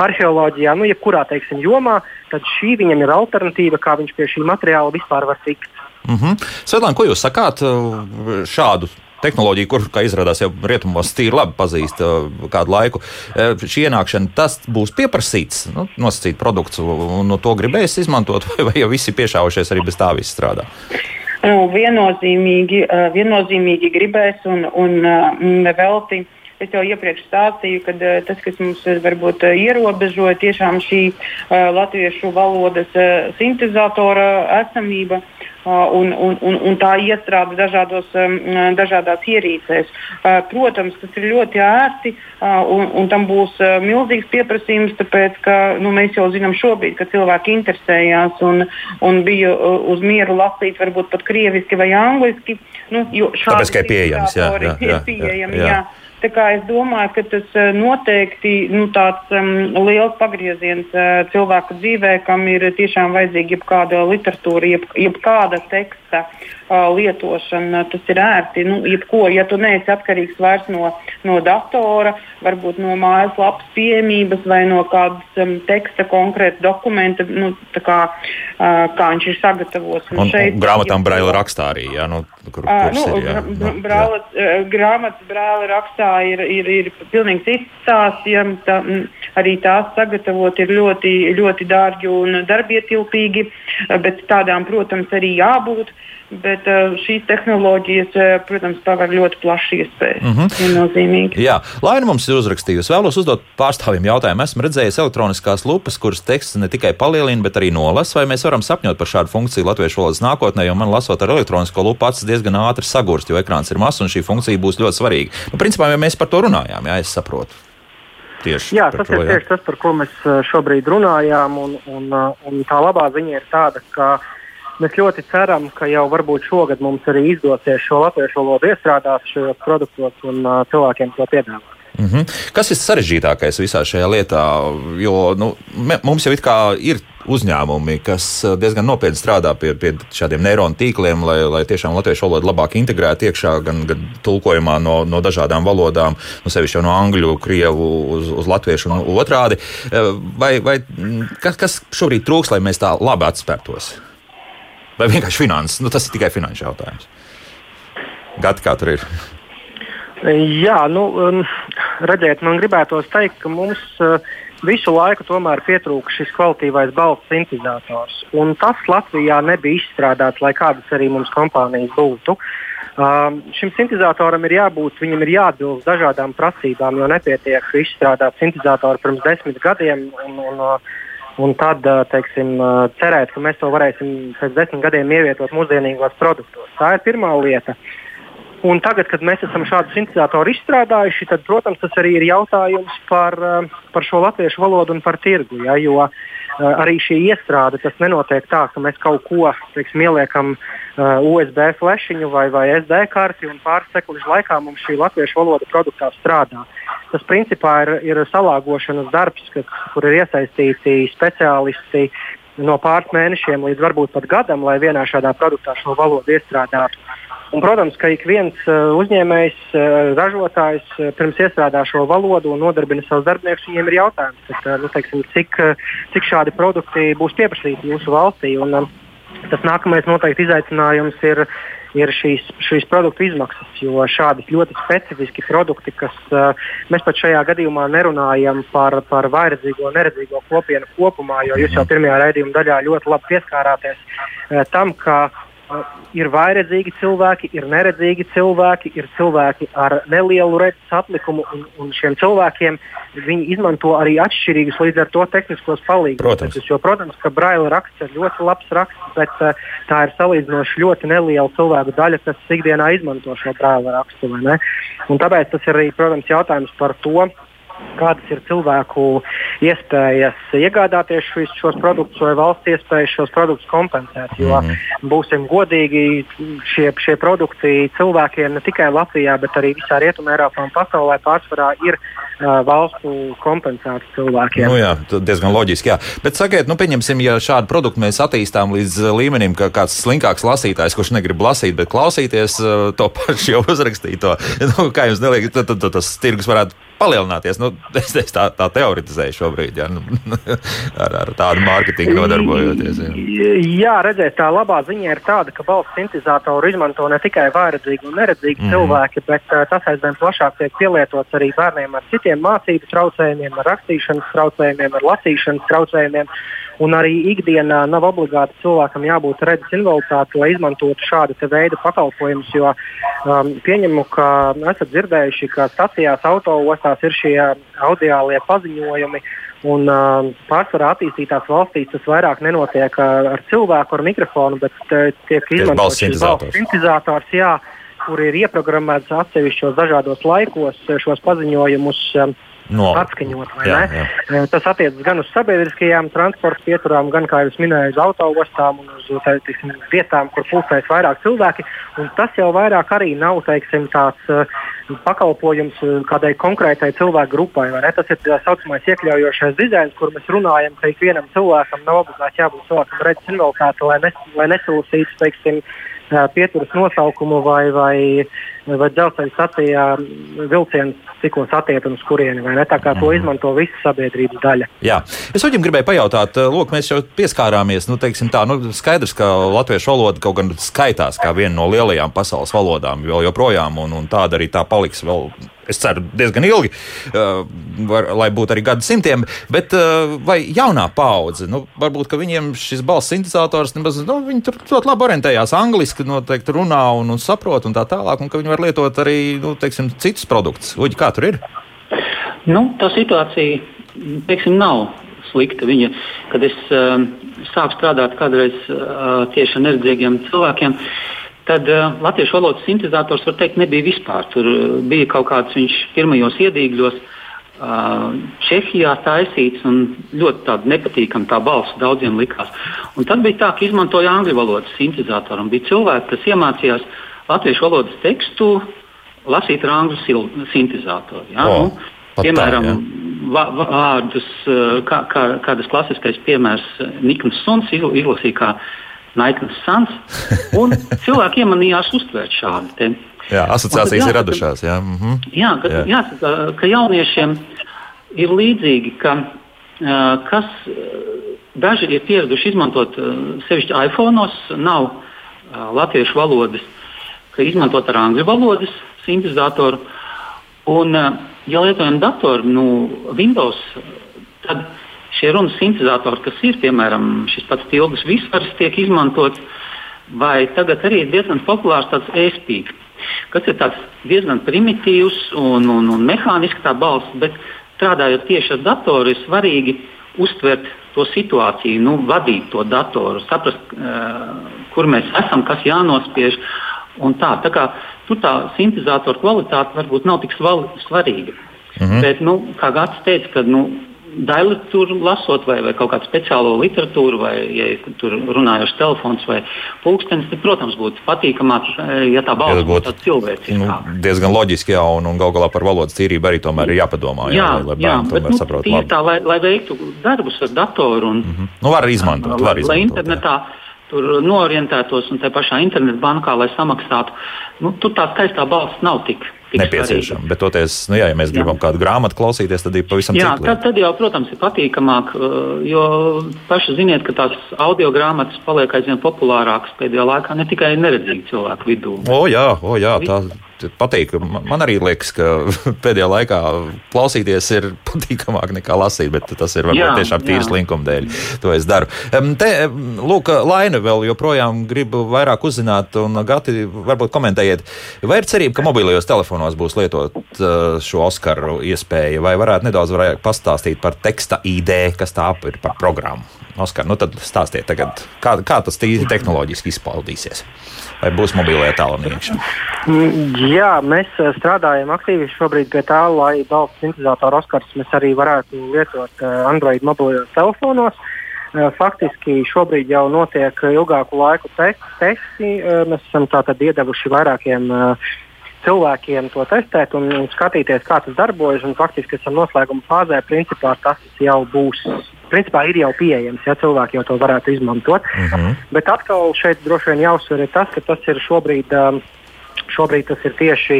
C: arheoloģijā, nu, jebkurā teiksim, jomā, tad šī viņam ir alternatīva, kā viņš pie šī materiāla vispār var tikt.
A: Mm -hmm. Svetlana, ko jūs sakāt uh, šādu tehnoloģiju, kur, kā izrādās, jau rietumos tīri labi pazīst uh, kādu laiku. Uh, šī ienākšana, tas būs pieprasīts, nu, nosacīt produkts, un no to gribēs izmantot, vai, vai jau visi piešāvušies arī bez tā viss strādā?
B: Nu, viennozīmīgi, viennozīmīgi gribēs un, un nevelti. Es jau iepriekš stāstīju, ka uh, tas, kas mums uh, varbūt uh, ierobežoja, tiešām šī latviešu valodas sintezatora esamība. Un, un, un, un tā iestrāde dažādos, dažādās ierīcēs. Protams, tas ir ļoti ērti un, un tam būs milzīgs pieprasījums, tāpēc ka nu, mēs jau zinām šobrīd, ka cilvēki interesējās un, un bija uz mieru lasīt varbūt pat krieviski vai angliski. Nu,
A: Tāpēc, ka ir pieejams, jā, jā, jā,
B: ir pieejami, jā. Jā. jā. Es domāju, ka tas noteikti nu, tāds um, liels pagrieziens uh, cilvēku dzīvē, kam ir tiešām vajadzīga jebkāda literatūra, jeb, jebkāda teksta uh, lietošana. Tas ir ērti. Nu, jebko, ja tu neesi atkarīgs vairs no, no datora, varbūt no mājaslapas pieejamības vai no kādas um, teksta konkrēta dokumenta, nu, kā, uh, kā viņš ir sagatavots.
A: Un, un, šeit, un grāmatām braila rakstā arī. Jā, nu, kur, uh,
B: nu, ir, jā, nu, brāla, jā. Grāmatas brāla rakstā ir, ir, ir pilnīgi cits stāsts. Ja, tā, arī tās sagatavot ir ļoti, ļoti dārgi un darbietilpīgi, bet tādām, protams, arī jābūt. Bet uh, šīs tehnoloģijas, uh, protams, paver ļoti plašas iespējas. Mm -hmm.
A: Jā, Laina mums ir uzrakstījusi. Vēlos uzdot pārstāvjiem jautājumu. Esmu redzējis elektroniskās lupas, kuras teksts ne tikai palielina, bet arī nolasa. Vai mēs varam sapņot par šādu funkciju latviešu valodas nākotnē, jo man lasot ar elektronisko lupu acis diezgan ātri sagurst, jo ekrāns ir mazs un šī funkcija būs ļoti svarīga. Nu, principā, ja mēs par to runājām, jā, es saprotu.
C: Tieši jā, tas to, ir tieši tas, par ko mēs šobrīd runājām. Un, un, un tā labā ziņa ir tāda, ka Mēs ļoti ceram, ka jau varbūt šogad mums arī izdosies šo latviešu valodu iestrādāt šajos produktos un uh, cilvēkiem to piedāvāt.
A: Mm -hmm. Kas ir sarežģītākais visā šajā lietā? Jo nu, mums jau ir uzņēmumi, kas diezgan nopietni strādā pie, pie šādiem neironu tīkliem, lai, lai tiešām latviešu valodu labāk integrētu iekšā, gan, gan tulkojumā no, no dažādām valodām, no sevišķi no angļu, krievu uz, uz latviešu un otrādi. Vai, vai kas, kas šobrīd trūks, lai mēs tā labi atspērtos? Vai vienkārši finanses? Nu, tas ir tikai finanšu jautājums. Gati kā tur ir?
C: Jā, nu, um, redziet, man gribētos teikt, ka mums uh, visu laiku tomēr pietrūka šis kvalitīvais balss sintetizators. Un tas Latvijā nebija izstrādāts, lai kādas arī mums kompānijas būtu. Um, šim sintetizatoram ir jābūt, viņam ir jāatbilst dažādām prasībām, jo nepietiek izstrādāt sintetizatoru pirms desmit gadiem. Un, un, uh, Un tad teiksim, cerēt, ka mēs to varēsim pēc desmit gadiem ievietot mūsdienīgos produktos. Tā ir pirmā lieta. Un tagad, kad mēs esam šādu sintetizatoru izstrādājuši, tad, protams, tas arī ir jautājums par, par šo latviešu valodu un par tirgu. Ja, jo arī šī iestrāde nenotiek tā, ka mēs kaut ko teiksim, ieliekam USB flashiņu vai, vai SD karti un pāris sekundžu laikā mums šī latviešu valoda produktā strādā. Tas principā ir, ir salāgošanas darbs, kas, kur ir iesaistīti speciālisti no pāris mēnešiem līdz varbūt pat gadam, lai vienā šādā produktā šo valodu iestrādātu. Un, protams, ka ik viens uh, uzņēmējs, uh, ražotājs uh, pirms iestrādā šo valodu un nodarbina savus darbiniekus, viņiem ir jautājums, kad, nu, teiksim, cik, cik šādi produkti būs pieprasīti jūsu valstī. Un, tas nākamais noteikti izaicinājums ir ir šīs, šīs produktu izmaksas. Jo šādi ļoti specifiski produkti, kas mēs pat šajā gadījumā nerunājam par, par vairedzīgo un neredzīgo kopienu kopumā, jo jūs jau pirmajā raidījuma daļā ļoti labi pieskārāties tam, ka ir vairedzīgi cilvēki, ir neredzīgi cilvēki, ir cilvēki ar nelielu redzes atlikumu, un, un šiem cilvēkiem viņi izmanto arī atšķirīgus līdz ar to tehniskos palīdzīgus.
A: Protams.
C: Jo, protams, ka braila raksts ir ļoti labs raksts, bet uh, tā ir salīdzinoši ļoti neliela cilvēku daļa, kas ikdienā izmanto šo braila rakstu. Tāpēc tas ir arī, protams, jautājums par to, kādas ir cilvēku iespējas iegādāties šos, šos produktus, vai valsts iespējas šos produktus kompensēt. Jo, mm -hmm. būsim godīgi, šie, šie produkti cilvēkiem ne tikai Latvijā, bet arī visā Rietumē, Eiropā un pasaulē pārsvarā ir uh, valstu kompensēti cilvēkiem.
A: Nu, jā, diezgan loģiski. Jā. Bet sakiet, nu, pieņemsim, ja šādu produktu mēs attīstām līdz līmenim, ka kāds slinkāks lasītājs, kurš negrib lasīt, bet klausīties to pašu jau uzrakstīto, nu, kā jums neliekas, tad, tad, tad tas tirgus varētu palielināties. Nu, es, es tā, tā teoretizēju šobrīd, ja, nu, ar, ar tādu mārketingu nodarbojoties.
C: Jā. jā, redziet, tā labā ziņa ir tāda, ka balss sintetizatoru izmanto ne tikai vēradzīgi un neredzīgi mm. cilvēki, bet uh, tas aizvien plašāk tiek pielietots arī bērniem ar citiem mācību traucējumiem, ar rakstīšanas traucējumiem, ar lasīšanas traucējumiem. Un arī ikdienā nav obligāti cilvēkam jābūt redzes invaliditāte, lai izmantotu šādu veidu pakalpojumus. Jo um, pieņemu, ka esat dzirdējuši, ka stacijās autoostās ir šie audiālie paziņojumi. Un, uh, pārsvarā attīstītās valstīs tas vairāk nenotiek uh, ar cilvēku, ar mikrofonu, bet uh, tiek izmantots sintetizators, kur ir ieprogrammēts atsevišķos dažādos laikos šos paziņojumus. Uh, no. atskaņot. Jā, jā. Tas attiecas gan uz sabiedriskajām transporta pieturām, gan, kā jau minēju, uz autoostām un uz teiksim, vietām, kur pulcēs vairāk cilvēki. Tas jau vairāk arī nav teiksim, tāds pakalpojums kādai konkrētai cilvēku grupai. Tas ir tā saucamais iekļaujošais dizains, kur mēs runājam, ka ikvienam cilvēkam nav obligāti jābūt cilvēkam redzes invaliditāte, lai, nes, lai nesalasītu, teiksim, pieturas nosaukumu vai, vai, vai dzelzceļa stacijā vilciens tikko satiek un uz kurieni. Tā kā to mhm. izmanto visa sabiedrības daļa.
A: Jā. Es viņam gribēju pajautāt, lūk, mēs jau pieskārāmies. Nu, tā, nu, skaidrs, ka latviešu valoda kaut gan skaitās kā viena no lielajām pasaules valodām, vēl joprojām, un, un tāda arī tā paliks vēl es ceru, diezgan ilgi, uh, var, lai būtu arī gadu simtiem. Bet uh, vai jaunā paudze, nu, varbūt viņiem šis balss sintetizators, nemaz, nu, viņi tur ļoti labi orientējās angliski, noteikti runā un, un saprot un tā tālāk, un ka viņi var lietot arī nu, teiksim, citus produktus. Uģi, kā tur ir?
D: Nu, tā situācija teiksim, nav slikta. Viņa, kad es uh, sāku strādāt kādreiz uh, tieši ar neredzīgiem cilvēkiem, uh, tad uh, latviešu valodas sintetizators, var teikt, nebija vispār. Tur uh, bija kaut kāds viņš pirmajos iedīgļos. Uh, Čehijā taisīts un ļoti nepatīkama tā balss daudziem likās. Un tad bija tā, ka izmantoja angļu valodas sintetizatoru. Bija cilvēki, kas iemācījās latviešu valodas tekstu lasīt ar angļu sintetizatoru. Ja? Oh, nu, piemēram, tā, ja. vārdus, kā, kā, kādas klasiskais piemērs Nikns Suns izlasīja kā Naiknas sans. Un cilvēki iemanījās uztvērt šādu te.
A: Jā, asociācijas jāsaka, ir radušās. Jā, mm -hmm.
D: jā, ka, jā. jāsaka, ka jauniešiem ir līdzīgi, ka kas daži ir pieraduši izmantot sevišķi iPhone, nav latviešu valodas, ka izmantot ar angļu valodas sintetizatoru. Un, ja lietojam datoru, nu, Windows, tad šie runas sintēzatori, kas ir piemēram šis pats tilgus visvars, tiek izmantots, vai tagad arī ir diezgan populārs tāds e-spīks, kas ir diezgan primitīvs un, un, un mehānisks tā balss, bet strādājot tieši ar datoru, ir svarīgi uztvert to situāciju, nu, vadīt to datoru, saprast, uh, kur mēs esam, kas jānospiež. Un tā, tā kā, tur tā sintēzatora kvalitāte varbūt nav tik svarīga. Mm -hmm. Bet, nu, kā Gats teica, ka nu, tur lasot, vai, vai kaut kādu speciālo literatūru, vai ja tur runājošs telefons vai pulkstenis, tad, protams, būtu patīkamāk, ja tā balss būtu cilvēciska. Nu,
A: diezgan loģiski, jā, un, un gal galā par valodas tīrību arī tomēr ir jāpadomā. Jā, jā, lai, lai jā bet, nu, saprot,
D: tā, lai, lai veiktu darbus ar datoru un mm
A: -hmm. nu, var izmantot, var izmantot,
D: lai internetā. Jā tur norientētos un tā pašā internetbankā, lai samaksātu. Nu, tur tā skaistā balss nav tik
A: nepieciešama. Bet, toties, nu, jā, ja mēs gribam jā. kādu grāmatu klausīties, tad ir pavisam
D: jā, tad, tad jau, protams, ir patīkamāk, uh, jo paši ziniet, ka tās audio grāmatas paliek aizvien populārākas pēdējā laikā ne tikai neredzīgu cilvēku vidū.
A: O, jā, o, jā, tā patīk. Man arī liekas, ka pēdējā laikā klausīties ir patīkamāk nekā lasīt, bet tas ir varbūt jā, tiešām tīras linkuma dēļ. To es daru. Te, lūk, Laina vēl joprojām gribu vairāk uzzināt, un Gati, varbūt komentējiet, vai ir cerība, ka mobilajos telefonos būs lietot uh, šo Oskaru iespēju, vai varētu nedaudz vairāk pastāstīt par teksta ID, kas tā ir par programmu? Oskar, nu tad stāstiet tagad, kā, kā tas tīri tehnoloģiski izpaudīsies vai būs mobilajā tālruni iekšā?
C: Mm, jā, mēs eh, strādājam aktīvi šobrīd pie tā, lai balss sintēzatoru Oskars mēs arī varētu lietot eh, Android mobilajos telefonos. Faktiski šobrīd jau notiek ilgāku laiku testi. Mēs esam tātad iedevuši vairākiem cilvēkiem to testēt un, un skatīties, kā tas darbojas. Faktiski esam noslēguma fāzē. Principā tas jau būs principā ir jau pieejams, ja cilvēki jau to varētu izmantot. Mhm. -huh. Bet atkal šeit droši vien jāuzsver tas, ka tas ir šobrīd. Um, Šobrīd tas ir tieši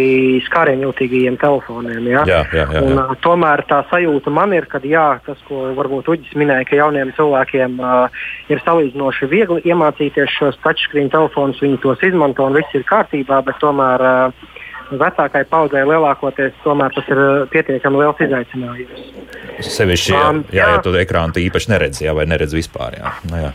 C: skārienjūtīgajiem telefoniem. Ja?
A: Jā, jā, jā, jā. Un,
C: uh, tomēr tā sajūta man ir, ka jā, tas, ko varbūt Uģis minēja, ka jauniem cilvēkiem uh, ir salīdzinoši viegli iemācīties šos touchscreen telefonus, viņi tos izmanto un viss ir kārtībā, bet tomēr uh, vecākai paudzei lielākoties tomēr tas ir uh, pietiekami liels izaicinājums.
A: Sevišķi, ja, um, jā, jā, ja tu ekrānu īpaši neredzi, jā, vai neredzi vispār. Jā. Nu, jā.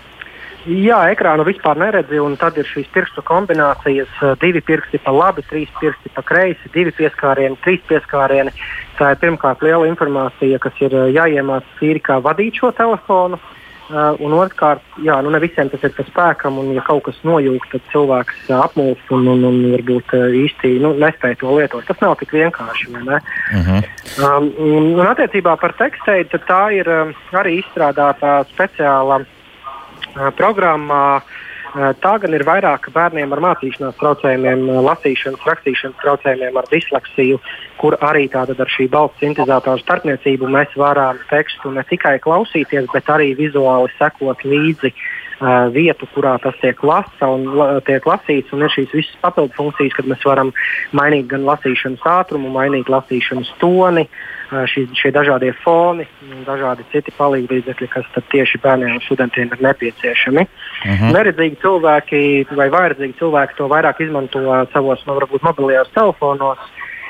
C: Jā, ekrānu vispār neredzi, un tad ir šīs pirkstu kombinācijas. Uh, divi pirksti pa labi, trīs pirksti pa kreisi, divi pieskārieni, trīs pieskārieni. Tā ir pirmkārt liela informācija, kas ir uh, jāiemācās tīri kā vadīt šo telefonu. Uh, Uh, un otrkārt, jā, nu ne visiem tas ir pa spēkam, un ja kaut kas nojūg, tad cilvēks uh, apmulst un, un, un varbūt uh, īsti nu, nespēj to lietot. Tas nav tik vienkārši. Uh mhm. -huh. um, un, un attiecībā par tekstēju, tā ir um, arī izstrādāta speciāla uh, programma. Tā gan ir vairāk bērniem ar mācīšanās traucējumiem, lasīšanas, rakstīšanas traucējumiem, ar disleksiju, kur arī tātad ar šī balss sintetizatoru starpniecību mēs varam tekstu ne tikai klausīties, bet arī vizuāli sekot līdzi uh, vietu, kurā tas tiek, lasa un, la, tiek lasīts. Un ir šīs visas papildu funkcijas, kad mēs varam mainīt gan lasīšanas ātrumu, mainīt lasīšanas toni, uh, šī, šie dažādie foni un dažādi citi palīdzekļi, kas tieši bērniem un studentiem ir nepieciešami. Uh mhm. -huh. Neredzīgi cilvēki vai vājredzīgi cilvēki to vairāk izmanto savos, nu, varbūt mobilajos telefonos.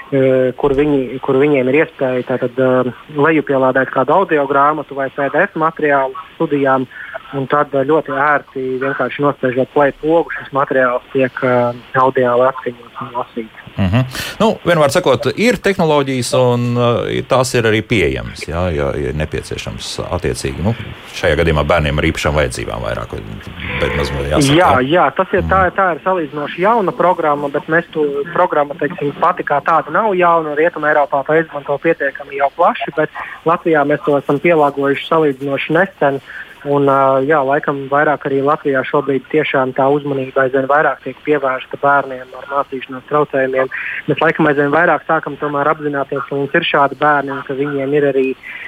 C: Uh, kur, viņi, kur viņiem ir iespēja tātad, uh, lejupielādēt kādu audio grāmatu vai PDF materiālu studijām, uh, Un tad eh, ļoti ērti vienkārši nospiežot play pogu, šis materiāls tiek uh, audio atskaņots un lasīts.
A: Mm -hmm. nu, vienmēr sakot, ir tehnoloģijas, un uh, tās ir arī pieejamas, jā, ja ir nepieciešams attiecīgi. Nu, šajā gadījumā bērniem ar īpašām vajadzībām vairāk.
C: Jāsaka, jā, jā, tas ir, tā, tā ir salīdzinoši jauna programma, bet mēs to programmu teiksim, pati kā tāda nav jauna. Rietumē Eiropā to izmanto pietiekami jau plaši, bet Latvijā mēs to esam pielāgojuši salīdzinoši nesen. Un, jā, laikam vairāk arī Latvijā šobrīd tiešām tā uzmanība aizvien vairāk tiek pievērsta bērniem ar mācīšanās traucējumiem. Mēs laikam aizvien vairāk sākam apzināties, ka mums ir šādi bērni un ka viņiem ir arī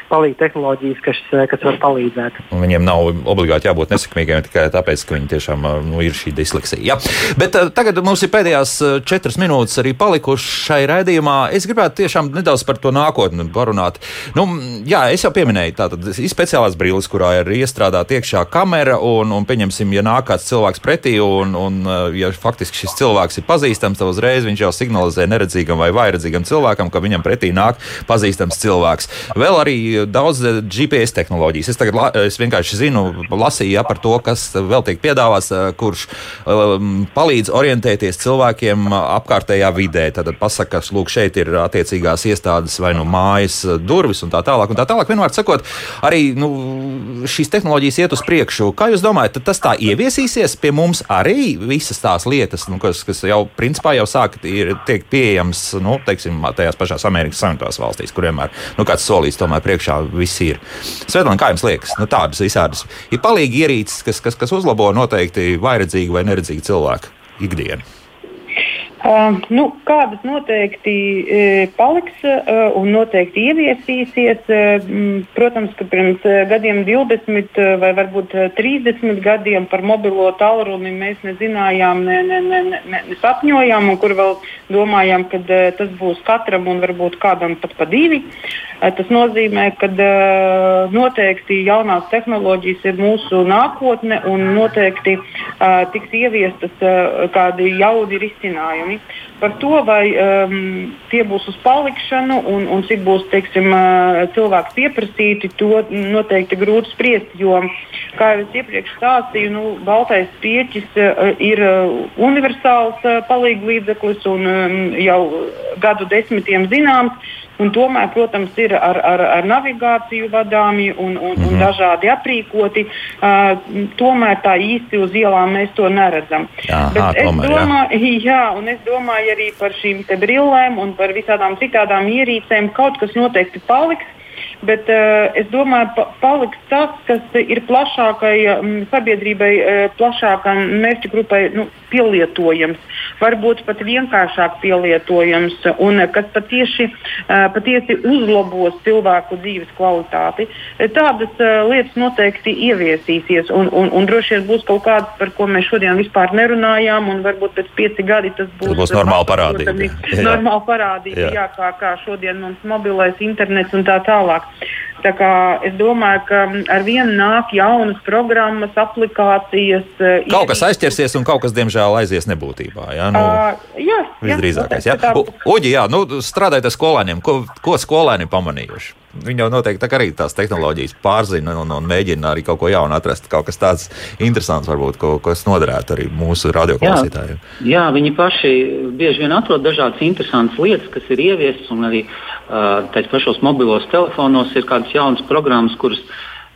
C: palīdz tehnoloģijas, kas, kas var palīdzēt.
A: Un viņiem nav obligāti jābūt nesakmīgiem tikai tāpēc, ka viņi tiešām nu, ir šī disleksija. Ja. Bet uh, tagad mums ir pēdējās četras minūtes arī palikušas šai raidījumā. Es gribētu tiešām nedaudz par to nākotni parunāt. Nu, jā, es jau pieminēju, tātad ir speciālās brīles, kurā ir iestrādāta iestrādāta iekšā kamera, un, un pieņemsim, ja nāk kāds cilvēks pretī, un, un ja faktiski šis cilvēks ir pazīstams, tad uzreiz viņš jau signalizē neredzīgam vai vairedzīgam cilvēkam, ka viņam pretī nāk pazīstams cilvēks. Vēl arī daudz uh, GPS tehnoloģijas. Es tagad es vienkārši zinu, lasīju ja, par to, kas vēl tiek piedāvāts, uh, kurš um, palīdz orientēties cilvēkiem apkārtējā vidē. Tad pasaka, ka lūk, šeit ir attiecīgās iestādes vai nu mājas durvis un tā tālāk. Un tā tālāk. Vienmēr sakot, arī nu, šīs tehnoloģijas tehnoloģijas iet uz priekšu. Kā jūs domājat, tas tā ieviesīsies pie mums arī visas tās lietas, nu, kas, kas jau principā jau sāk ir, tiek pieejams, nu, teiksim, tajās pašās Amerikas Savienotās valstīs, kur vienmēr nu, kāds solījis tomēr priekšā viss ir. Svetlana, kā jums liekas, nu, tādas visādas ir palīgi ierīces, kas, kas, kas uzlabo noteikti vairedzīgu vai neredzīgu cilvēku ikdienu?
B: Uh, nu, kādas noteikti uh, paliks uh, un noteikti ieviesīsies. Uh, protams, ka pirms uh, gadiem 20 uh, vai varbūt 30 gadiem par mobilo tālruni mēs nezinājām, ne, ne, ne, ne, ne sapņojām, un kur vēl domājām, ka uh, tas būs katram un varbūt kādam pat pa divi. Uh, tas nozīmē, ka uh, noteikti jaunās tehnoloģijas ir mūsu nākotne un noteikti uh, tiks ieviestas uh, kādi jauni risinājumi jautājumi par to, vai um, tie būs uz palikšanu un, un cik būs teiksim, uh, cilvēku pieprasīti, to noteikti grūti spriest. Jo, kā jau es iepriekš stāstīju, nu, baltais pieķis uh, ir uh, universāls uh, palīglīdzeklis un um, jau gadu desmitiem zināms. Un tomēr, protams, ir ar, ar, ar navigāciju vadāmi un, un, mm -hmm. un mhm. dažādi aprīkoti. Uh, tomēr tā īsti uz ielām mēs to neredzam.
A: Aha, Bet es tomēr,
B: domāju, jā. jā, un es domāju arī par šīm brillēm un par visādām citādām ierīcēm. Kaut kas noteikti paliks bet uh, es domāju, pa, paliks tas, kas ir plašākai um, sabiedrībai, uh, plašākai mērķu grupai nu, pielietojams, varbūt pat vienkāršāk pielietojams un kas patiesi, uh, patiesi uzlabos cilvēku dzīves kvalitāti. Tādas lietas noteikti ieviesīsies un, un, un droši vien būs kaut kādas, par ko mēs šodien vispār nerunājām, un varbūt pēc pieci gadi tas būs,
A: tas būs normāli parādība.
B: Normāli parādība, jā. jā, kā, kā šodien mums mobilais internets un tā tālāk. Tā kā es domāju, ka ar vienu nāk jaunas programmas, aplikācijas.
A: Kaut kas aizķersies, un kaut kas, diemžēl, aizies nebūtībā. Jā, nu,
B: uh, jā,
A: visdrīzākais. Jā. Jā. Uģi, jā, nu, strādājot ar skolēniem, ko, ko skolēni pamanījuši? Viņi jau noteikti tā arī tās tehnoloģijas pārzina un, un mēģina arī kaut ko jaunu atrast. Kaut kas tāds interesants, varbūt, ko, kas noderētu arī mūsu radioklausītājiem.
D: Jā, jā, viņi paši bieži vien atrod dažādas interesantas lietas, kas ir ieviestas, un arī uh, tais pašos mobilos telefonos ir kādas jaunas programmas, kuras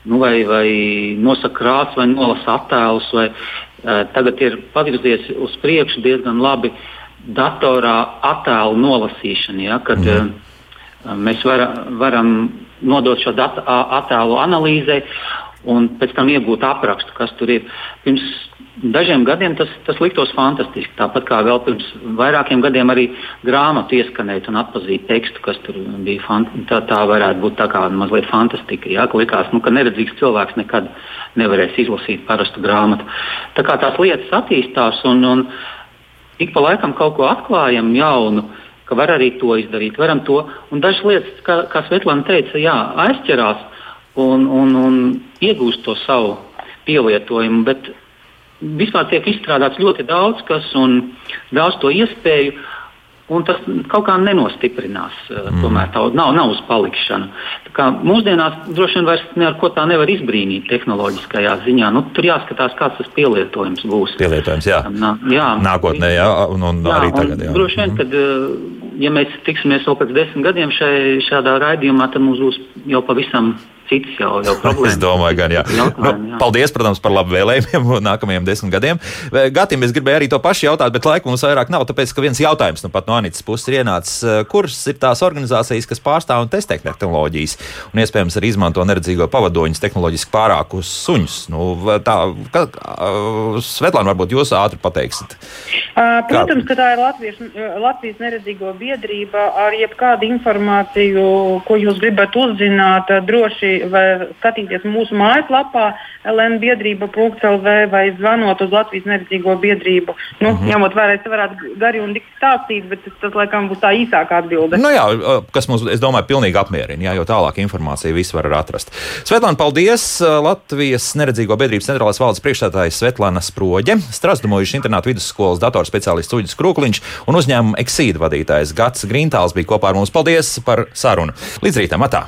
D: nu, vai, vai nosaka krāsu, vai nolasa attēlus. Vai, tagad ir pavirzies uz priekšu diezgan labi datorā attēlu nolasīšana. Ja, kad, mm. Mēs var, varam nodot šo datu, attēlu analīzei, un pēc tam iegūt aprakstu, kas tur ir. Pirms dažiem gadiem tas, tas liktos fantastiski. Tāpat kā vēl pirms vairākiem gadiem arī grāmatu ieskanēt un atpazīt tekstu, kas tur bija. Tā, tā varētu būt tā kā mazliet fantastika. Jā, ka likās, nu, ka neredzīgs cilvēks nekad nevarēs izlasīt parastu grāmatu. Tā kā tās lietas attīstās un, un ik pa laikam kaut ko atklājam jaunu. Ka var arī to izdarīt, varam to. Un dažas lietas, kā, kā Svetlana teica, jā, aizķerās un, un, un iegūst to savu pielietojumu. Bet vispār tiek izstrādāts ļoti daudz kas un daudz to iespēju. Un tas kaut kā nenostiprinās. Eh, mm. Tomēr tā nav, nav uz palikšanu. Mūsdienās droši vien vairs ne ar ko tā nevar izbrīnīt tehnoloģiskajā ziņā. Nu, tur jāskatās, kāds tas pielietojums būs.
A: Pielietojums, jā. Nā, jā. Nākotnē, jā, un, un jā, arī tagad. Jā.
D: Droši vien, kad, eh, ja mēs tiksimies vēl pēc desmit gadiem šai, šādā raidījumā, tad mums būs jau pavisam citas jau, jau problēmas.
A: es domāju, gan jā. Nu. Paldies, protams, par labu vēlējumiem nākamajiem desmit gadiem. Gatim es gribēju arī to pašu jautāt, bet laika mums vairāk nav, tāpēc, ka viens jautājums nu pat no Anītas puses ir ienācis. Kuras ir tās organizācijas, kas pārstāv un testē tehnoloģijas un iespējams arī izmanto neredzīgo pavadoņus tehnoloģiski pārākus suņus? Nu, tā, ka, Svetlāna, varbūt jūs ātri pateiksiet.
B: Uh, protams, ka tā ir Latvijas, Latvijas neredzīgo biedrība ar jebkādu informāciju, ko jūs gribat uzzināt, droši var skatīties mūsu mājaslapā lnbiedrība.lv vai zvanot uz Latvijas neredzīgo biedrību. Nu, mm -hmm. Ņemot vērā, es varētu gari un dikti stāstīt, bet tas, tas laikam būs tā īsākā atbilde.
A: Nu jā, kas mums, es domāju, pilnīgi apmierina, jā, jo tālāk informāciju visu var atrast. Svetlana, paldies! Latvijas neredzīgo biedrības centrālās valdes priekšstādātājs Svetlana Sproģe, Strasdumojuši internātu vidusskolas datorspeciālists Uģis Krūkliņš un uzņēmuma Exīda vadītājs Gats Grīntāls bija kopā ar mums. Paldies par sarunu! Līdz rītam! Atā!